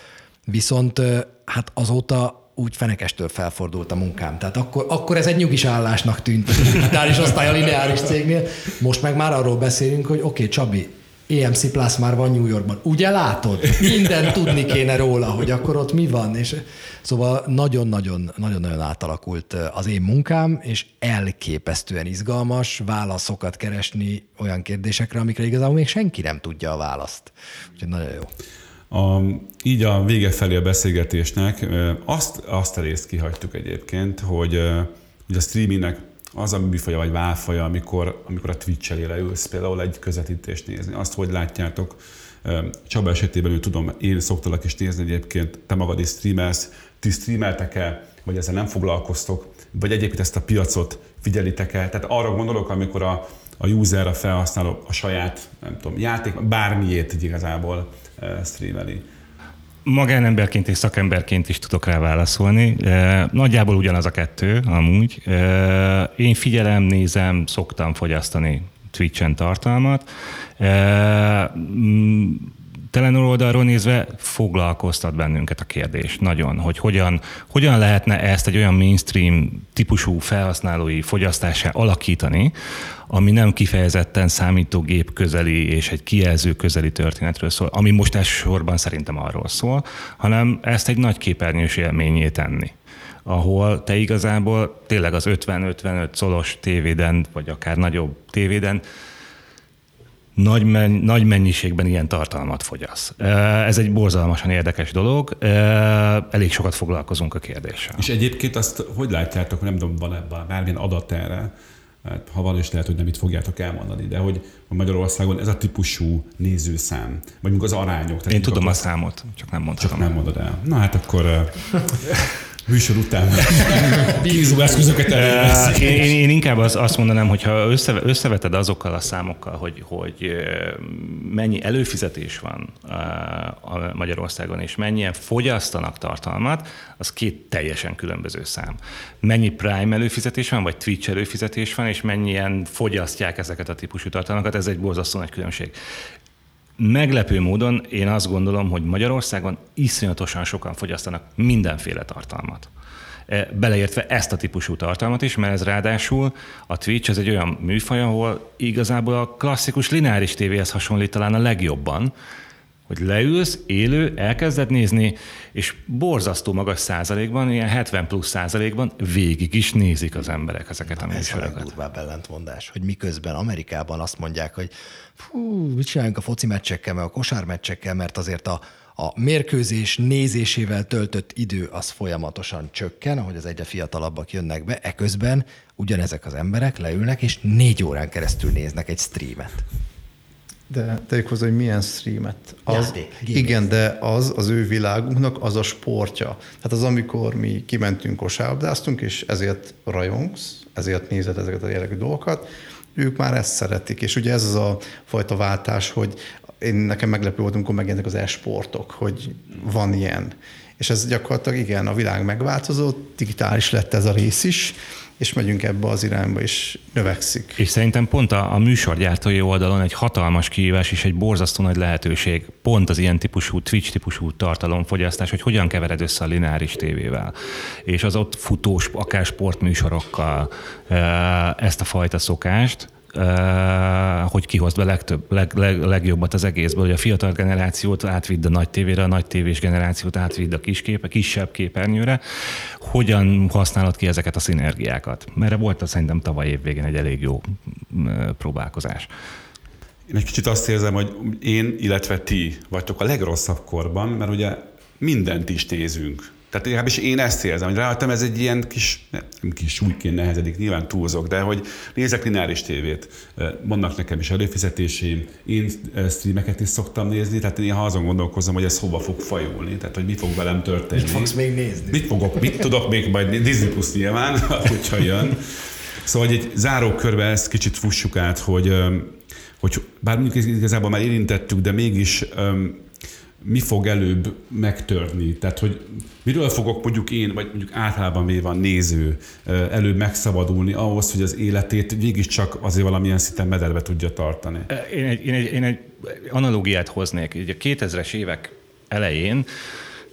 Viszont hát azóta úgy fenekestől felfordult a munkám. Tehát akkor, akkor ez egy nyugis állásnak tűnt a digitális osztály a lineáris cégnél. Most meg már arról beszélünk, hogy oké, okay, Csabi, EMC Plus már van New Yorkban. Ugye látod? Minden tudni kéne róla, hogy akkor ott mi van. És szóval nagyon-nagyon, nagyon-nagyon átalakult az én munkám, és elképesztően izgalmas válaszokat keresni olyan kérdésekre, amikre igazából még senki nem tudja a választ. Úgyhogy nagyon jó. A, így a vége felé a beszélgetésnek azt, azt a részt kihagytuk egyébként, hogy, hogy a streamingnek az a műfaja vagy válfaja, amikor, amikor a Twitch elé leülsz például egy közvetítést nézni. Azt hogy látjátok? Csaba esetében ő tudom, én szoktalak is nézni egyébként, te magad is streamelsz, ti streameltek-e, vagy ezzel nem foglalkoztok, vagy egyébként ezt a piacot figyelitek-e? Tehát arra gondolok, amikor a, a user, a felhasználó a saját, nem tudom, játék, bármiét igazából streameli. Magánemberként és szakemberként is tudok rá válaszolni. Nagyjából ugyanaz a kettő, amúgy. Én figyelem, nézem, szoktam fogyasztani Twitch-en tartalmat. Telenor oldalról nézve foglalkoztat bennünket a kérdés nagyon, hogy hogyan, hogyan lehetne ezt egy olyan mainstream típusú felhasználói fogyasztásá alakítani, ami nem kifejezetten számítógép közeli és egy kijelző közeli történetről szól, ami most elsősorban szerintem arról szól, hanem ezt egy nagy képernyős élményé tenni ahol te igazából tényleg az 50-55 szolos tévéden, vagy akár nagyobb tévéden nagy, men- nagy mennyiségben ilyen tartalmat fogyasz. Ez egy borzalmasan érdekes dolog, elég sokat foglalkozunk a kérdéssel. És egyébként azt hogy látjátok, nem tudom, van ebben bármilyen adat erre, hát, ha van, és lehet, hogy nem itt fogjátok elmondani, de hogy a Magyarországon ez a típusú nézőszám, vagy az arányok. Tehát Én tudom a számot, csak nem mondhatom. Csak nem mondod el. Na hát akkor [LAUGHS] műsor után [LAUGHS] bízó eszközöket én, én, én, inkább az, azt mondanám, hogy ha össze, összeveted azokkal a számokkal, hogy, hogy mennyi előfizetés van a Magyarországon, és mennyien fogyasztanak tartalmat, az két teljesen különböző szám. Mennyi Prime előfizetés van, vagy Twitch előfizetés van, és mennyien fogyasztják ezeket a típusú tartalmakat, ez egy borzasztó nagy különbség. Meglepő módon én azt gondolom, hogy Magyarországon iszonyatosan sokan fogyasztanak mindenféle tartalmat. E, beleértve ezt a típusú tartalmat is, mert ez ráadásul a Twitch ez egy olyan műfaj, ahol igazából a klasszikus lineáris tévéhez hasonlít talán a legjobban, hogy leülsz, élő, elkezded nézni, és borzasztó magas százalékban, ilyen 70 plusz százalékban végig is nézik az emberek ezeket a műsorokat. Ez a legdurvább ellentmondás, hogy miközben Amerikában azt mondják, hogy fú, mit csináljunk a foci meccsekkel, meg a kosármeccsekkel, mert azért a, a mérkőzés nézésével töltött idő az folyamatosan csökken, ahogy az egyre fiatalabbak jönnek be, eközben ugyanezek az emberek leülnek, és négy órán keresztül néznek egy streamet. De tegyük hozzá, hogy milyen streamet. Az, Játék, igen, de az az ő világunknak az a sportja. Tehát az, amikor mi kimentünk kosárlabdáztunk, és ezért rajongsz, ezért nézed ezeket a jellegű dolgokat, ők már ezt szeretik. És ugye ez az a fajta váltás, hogy én nekem meglepő volt, amikor megjelentek az e-sportok, hogy van ilyen. És ez gyakorlatilag igen, a világ megváltozott, digitális lett ez a rész is, és megyünk ebbe az irányba, és növekszik. És szerintem pont a, a műsorgyártói oldalon egy hatalmas kihívás és egy borzasztó nagy lehetőség, pont az ilyen típusú, Twitch típusú tartalomfogyasztás, hogy hogyan kevered össze a lineáris tévével. És az ott futós, akár sportműsorokkal ezt a fajta szokást, hogy kihozd be legtöbb, leg, leg, legjobbat az egészből, hogy a fiatal generációt átvidd a nagy tévére, a nagy tévés generációt átvidd a kis képe, kisebb képernyőre. Hogyan használod ki ezeket a szinergiákat? Mert volt a szerintem tavaly év egy elég jó próbálkozás. Én egy kicsit azt érzem, hogy én, illetve ti vagytok a legrosszabb korban, mert ugye mindent is nézünk. Tehát legalábbis én ezt érzem, hogy ráadtam ez egy ilyen kis, nem kis súlyként nehezedik, nyilván túlzok, de hogy nézek lineáris tévét, vannak nekem is előfizetéseim, én streameket is szoktam nézni, tehát én azon gondolkozom, hogy ez hova fog fajulni, tehát hogy mi fog velem történni. Mit fogsz még nézni? Mit fogok, mit tudok még majd Disney Plus nyilván, [LAUGHS] hogyha jön. Szóval hogy egy záró körbe ezt kicsit fussuk át, hogy, hogy bár mondjuk igazából már érintettük, de mégis mi fog előbb megtörni? Tehát, hogy miről fogok mondjuk én, vagy mondjuk általában véve a néző előbb megszabadulni ahhoz, hogy az életét csak azért valamilyen szinten mederbe tudja tartani? Én egy, én egy, én egy analógiát hoznék. Ugye a 2000-es évek elején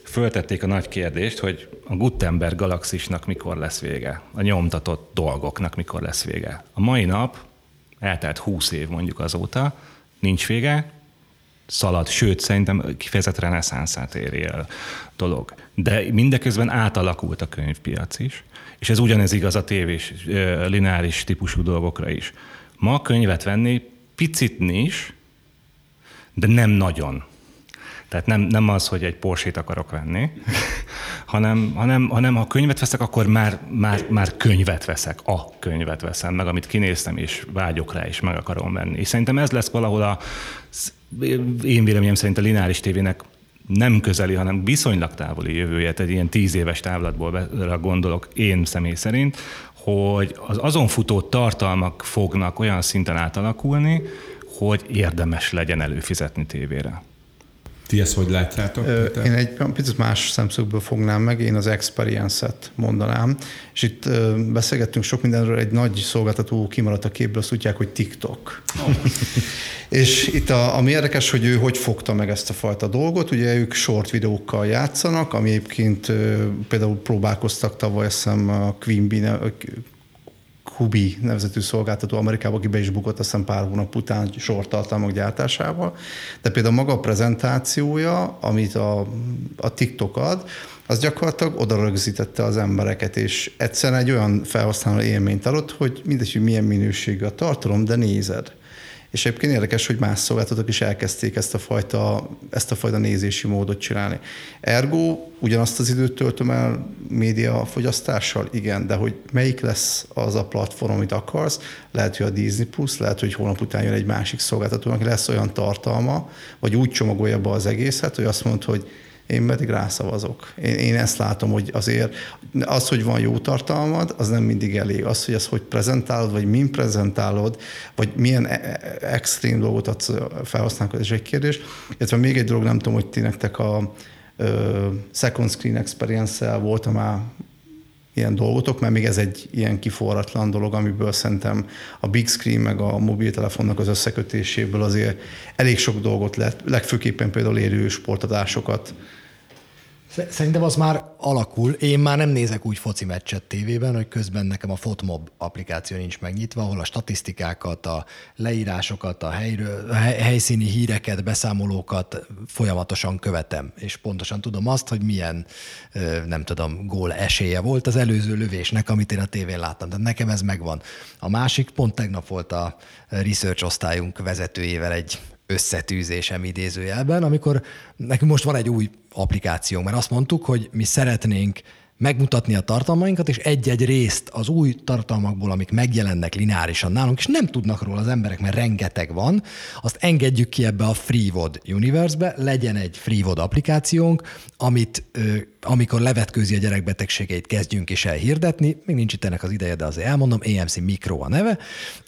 föltették a nagy kérdést, hogy a Gutenberg galaxisnak mikor lesz vége, a nyomtatott dolgoknak mikor lesz vége. A mai nap, eltelt 20 év mondjuk azóta, nincs vége, szalad, sőt, szerintem kifejezett reneszánszát éri el dolog. De mindeközben átalakult a könyvpiac is, és ez ugyanez igaz a tévés, lineáris típusú dolgokra is. Ma könyvet venni picit is, de nem nagyon. Tehát nem, nem az, hogy egy porsét akarok venni, [LAUGHS] hanem, hanem, hanem ha könyvet veszek, akkor már, már, már könyvet veszek, a könyvet veszem, meg amit kinéztem, és vágyok rá, és meg akarom venni. És szerintem ez lesz valahol a én véleményem szerint a lineáris tévének nem közeli, hanem viszonylag távoli jövője, egy ilyen tíz éves távlatból gondolok én személy szerint, hogy az azon futó tartalmak fognak olyan szinten átalakulni, hogy érdemes legyen előfizetni tévére. Ti ezt hogy látjátok? Péter? Én egy picit más szemszögből fognám meg, én az experience-et mondanám, és itt beszélgettünk sok mindenről, egy nagy szolgáltató kimaradt a képből, azt tudják, hogy TikTok. Oh. [LAUGHS] és itt a, ami érdekes, hogy ő hogy fogta meg ezt a fajta dolgot, ugye ők short videókkal játszanak, ami egyébként például próbálkoztak tavaly, azt hiszem a Queen Bee, Kubi nevezetű szolgáltató Amerikába, aki be is bukott azt hiszem pár hónap után sortartalmak gyártásával, de például maga a prezentációja, amit a, a TikTok ad, az gyakorlatilag oda rögzítette az embereket, és egyszerűen egy olyan felhasználó élményt adott, hogy mindegy, hogy milyen minőségű a tartalom, de nézed. És egyébként érdekes, hogy más szolgáltatók is elkezdték ezt a fajta, ezt a fajta nézési módot csinálni. Ergo ugyanazt az időt töltöm el média fogyasztással? Igen, de hogy melyik lesz az a platform, amit akarsz? Lehet, hogy a Disney Plus, lehet, hogy hónap után jön egy másik szolgáltató, aki lesz olyan tartalma, vagy úgy csomagolja be az egészet, hogy azt mondod, hogy én pedig rászavazok. Én, én ezt látom, hogy azért az, hogy van jó tartalmad, az nem mindig elég. Az, hogy ezt hogy prezentálod, vagy min prezentálod, vagy milyen e- e- extrém dolgot adsz felhasználók, ez egy kérdés. Illetve még egy dolog, nem tudom, hogy ti nektek a ö, second screen experience-el volt már ilyen dolgotok, mert még ez egy ilyen kiforratlan dolog, amiből szerintem a big screen meg a mobiltelefonnak az összekötéséből azért elég sok dolgot lehet, legfőképpen például élő sportadásokat Szerintem az már alakul. Én már nem nézek úgy foci meccset tévében, hogy közben nekem a Fotmob applikáció nincs megnyitva, ahol a statisztikákat, a leírásokat, a, helyről, a helyszíni híreket, beszámolókat folyamatosan követem, és pontosan tudom azt, hogy milyen, nem tudom, gól esélye volt az előző lövésnek, amit én a tévén láttam. Tehát nekem ez megvan. A másik, pont tegnap volt a research osztályunk vezetőjével egy összetűzésem idézőjelben, amikor nekünk most van egy új applikáció, mert azt mondtuk, hogy mi szeretnénk megmutatni a tartalmainkat, és egy-egy részt az új tartalmakból, amik megjelennek lineárisan nálunk, és nem tudnak róla az emberek, mert rengeteg van, azt engedjük ki ebbe a FreeWod Universe-be, legyen egy FreeWod applikációnk, amit amikor levetkőzi a gyerekbetegségeit kezdjünk is el hirdetni, még nincs itt ennek az ideje, de azért elmondom, AMC Micro a neve,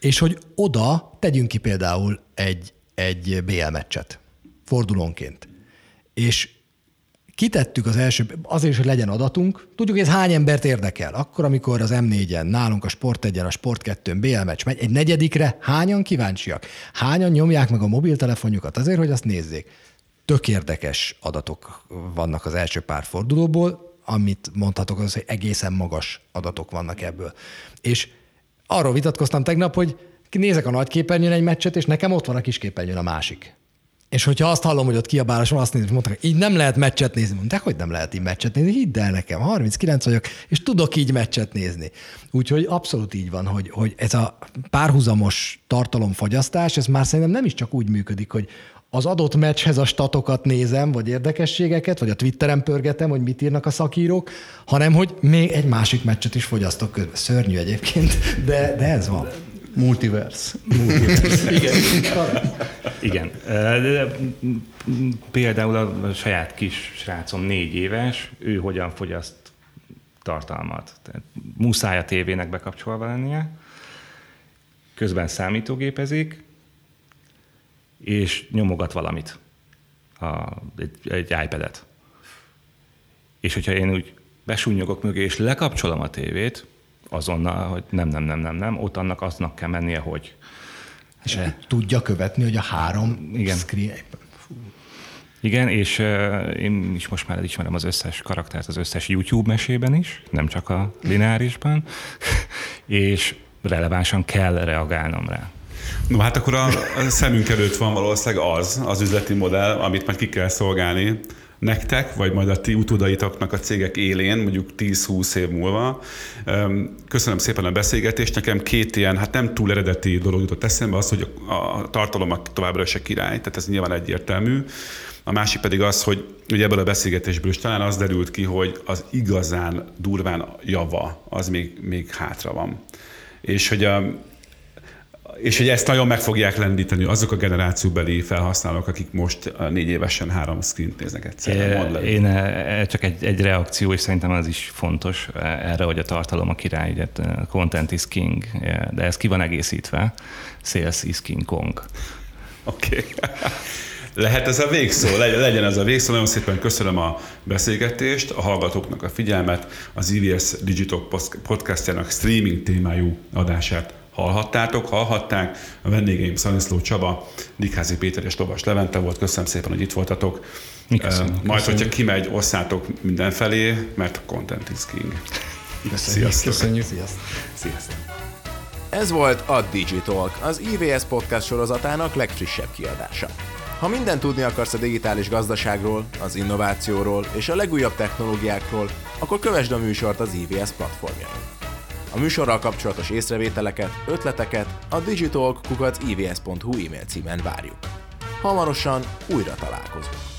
és hogy oda tegyünk ki például egy, egy BL meccset fordulónként. És Kitettük az első, azért hogy legyen adatunk. Tudjuk, hogy ez hány embert érdekel. Akkor, amikor az M4-en, nálunk a Sport 1 a Sport 2-n BL meccs megy, egy negyedikre hányan kíváncsiak? Hányan nyomják meg a mobiltelefonjukat azért, hogy azt nézzék? Tök érdekes adatok vannak az első pár fordulóból, amit mondhatok az, hogy egészen magas adatok vannak ebből. És arról vitatkoztam tegnap, hogy nézek a nagy képernyőn egy meccset, és nekem ott van a kis képernyőn a másik. És hogyha azt hallom, hogy ott kiabálás van, azt nézem, mondták, így nem lehet meccset nézni. Mondták, hogy nem lehet így meccset nézni. Hidd el nekem, 39 vagyok, és tudok így meccset nézni. Úgyhogy abszolút így van, hogy, hogy ez a párhuzamos tartalomfogyasztás, ez már szerintem nem is csak úgy működik, hogy az adott meccshez a statokat nézem, vagy érdekességeket, vagy a Twitteren pörgetem, hogy mit írnak a szakírók, hanem hogy még egy másik meccset is fogyasztok közben. Szörnyű egyébként, de, de ez van. Multiverse. Multiverse. Igen. Igen. Például a saját kis srácom négy éves, ő hogyan fogyaszt tartalmat. Tehát muszáj a tévének bekapcsolva lennie, közben számítógépezik, és nyomogat valamit, a, egy, egy iPad-et. És hogyha én úgy besúnyogok mögé, és lekapcsolom a tévét, azonnal, hogy nem, nem, nem, nem, nem, ott annak aznak kell mennie, hogy... És e, tudja követni, hogy a három igen. screen... Igen, és uh, én is most már ismerem az összes karaktert az összes YouTube mesében is, nem csak a lineárisban, [LAUGHS] és relevánsan kell reagálnom rá. No hát akkor a, a szemünk előtt van valószínűleg az, az üzleti modell, amit majd ki kell szolgálni nektek, vagy majd a ti utódaitoknak a cégek élén, mondjuk 10-20 év múlva. Köszönöm szépen a beszélgetést. Nekem két ilyen, hát nem túl eredeti dolog jutott eszembe, az, hogy a tartalom továbbra se király, tehát ez nyilván egyértelmű. A másik pedig az, hogy ugye ebből a beszélgetésből is talán az derült ki, hogy az igazán durván java, az még, még hátra van. És hogy a, és hogy ezt nagyon meg fogják lendíteni azok a generációbeli felhasználók, akik most négy évesen három screen néznek egyszerre. Én e, csak egy, egy reakció, és szerintem az is fontos e, erre, hogy a tartalom a király, ugye content is king, de ez ki van egészítve, sales is king kong. Oké. Okay. [LAUGHS] Lehet ez a végszó, legyen, legyen ez a végszó. Nagyon szépen köszönöm a beszélgetést, a hallgatóknak a figyelmet, az IVS Digital podcastjának streaming témájú adását hallhattátok, hallhatták. A vendégeim Szaniszló Csaba, Dikházi Péter és Tobas Levente volt. Köszönöm szépen, hogy itt voltatok. Mi köszönjük. Majd, Köszönjük. hogyha kimegy, osszátok mindenfelé, mert content is king. Köszönjük. Sziasztok. Köszönjük. Sziasztok. Sziasztok. Ez volt a Digitalk, az IVS podcast sorozatának legfrissebb kiadása. Ha mindent tudni akarsz a digitális gazdaságról, az innovációról és a legújabb technológiákról, akkor kövesd a műsort az IVS platformjain. A műsorral kapcsolatos észrevételeket, ötleteket a digitalk.ivs.hu e-mail címen várjuk. Hamarosan újra találkozunk.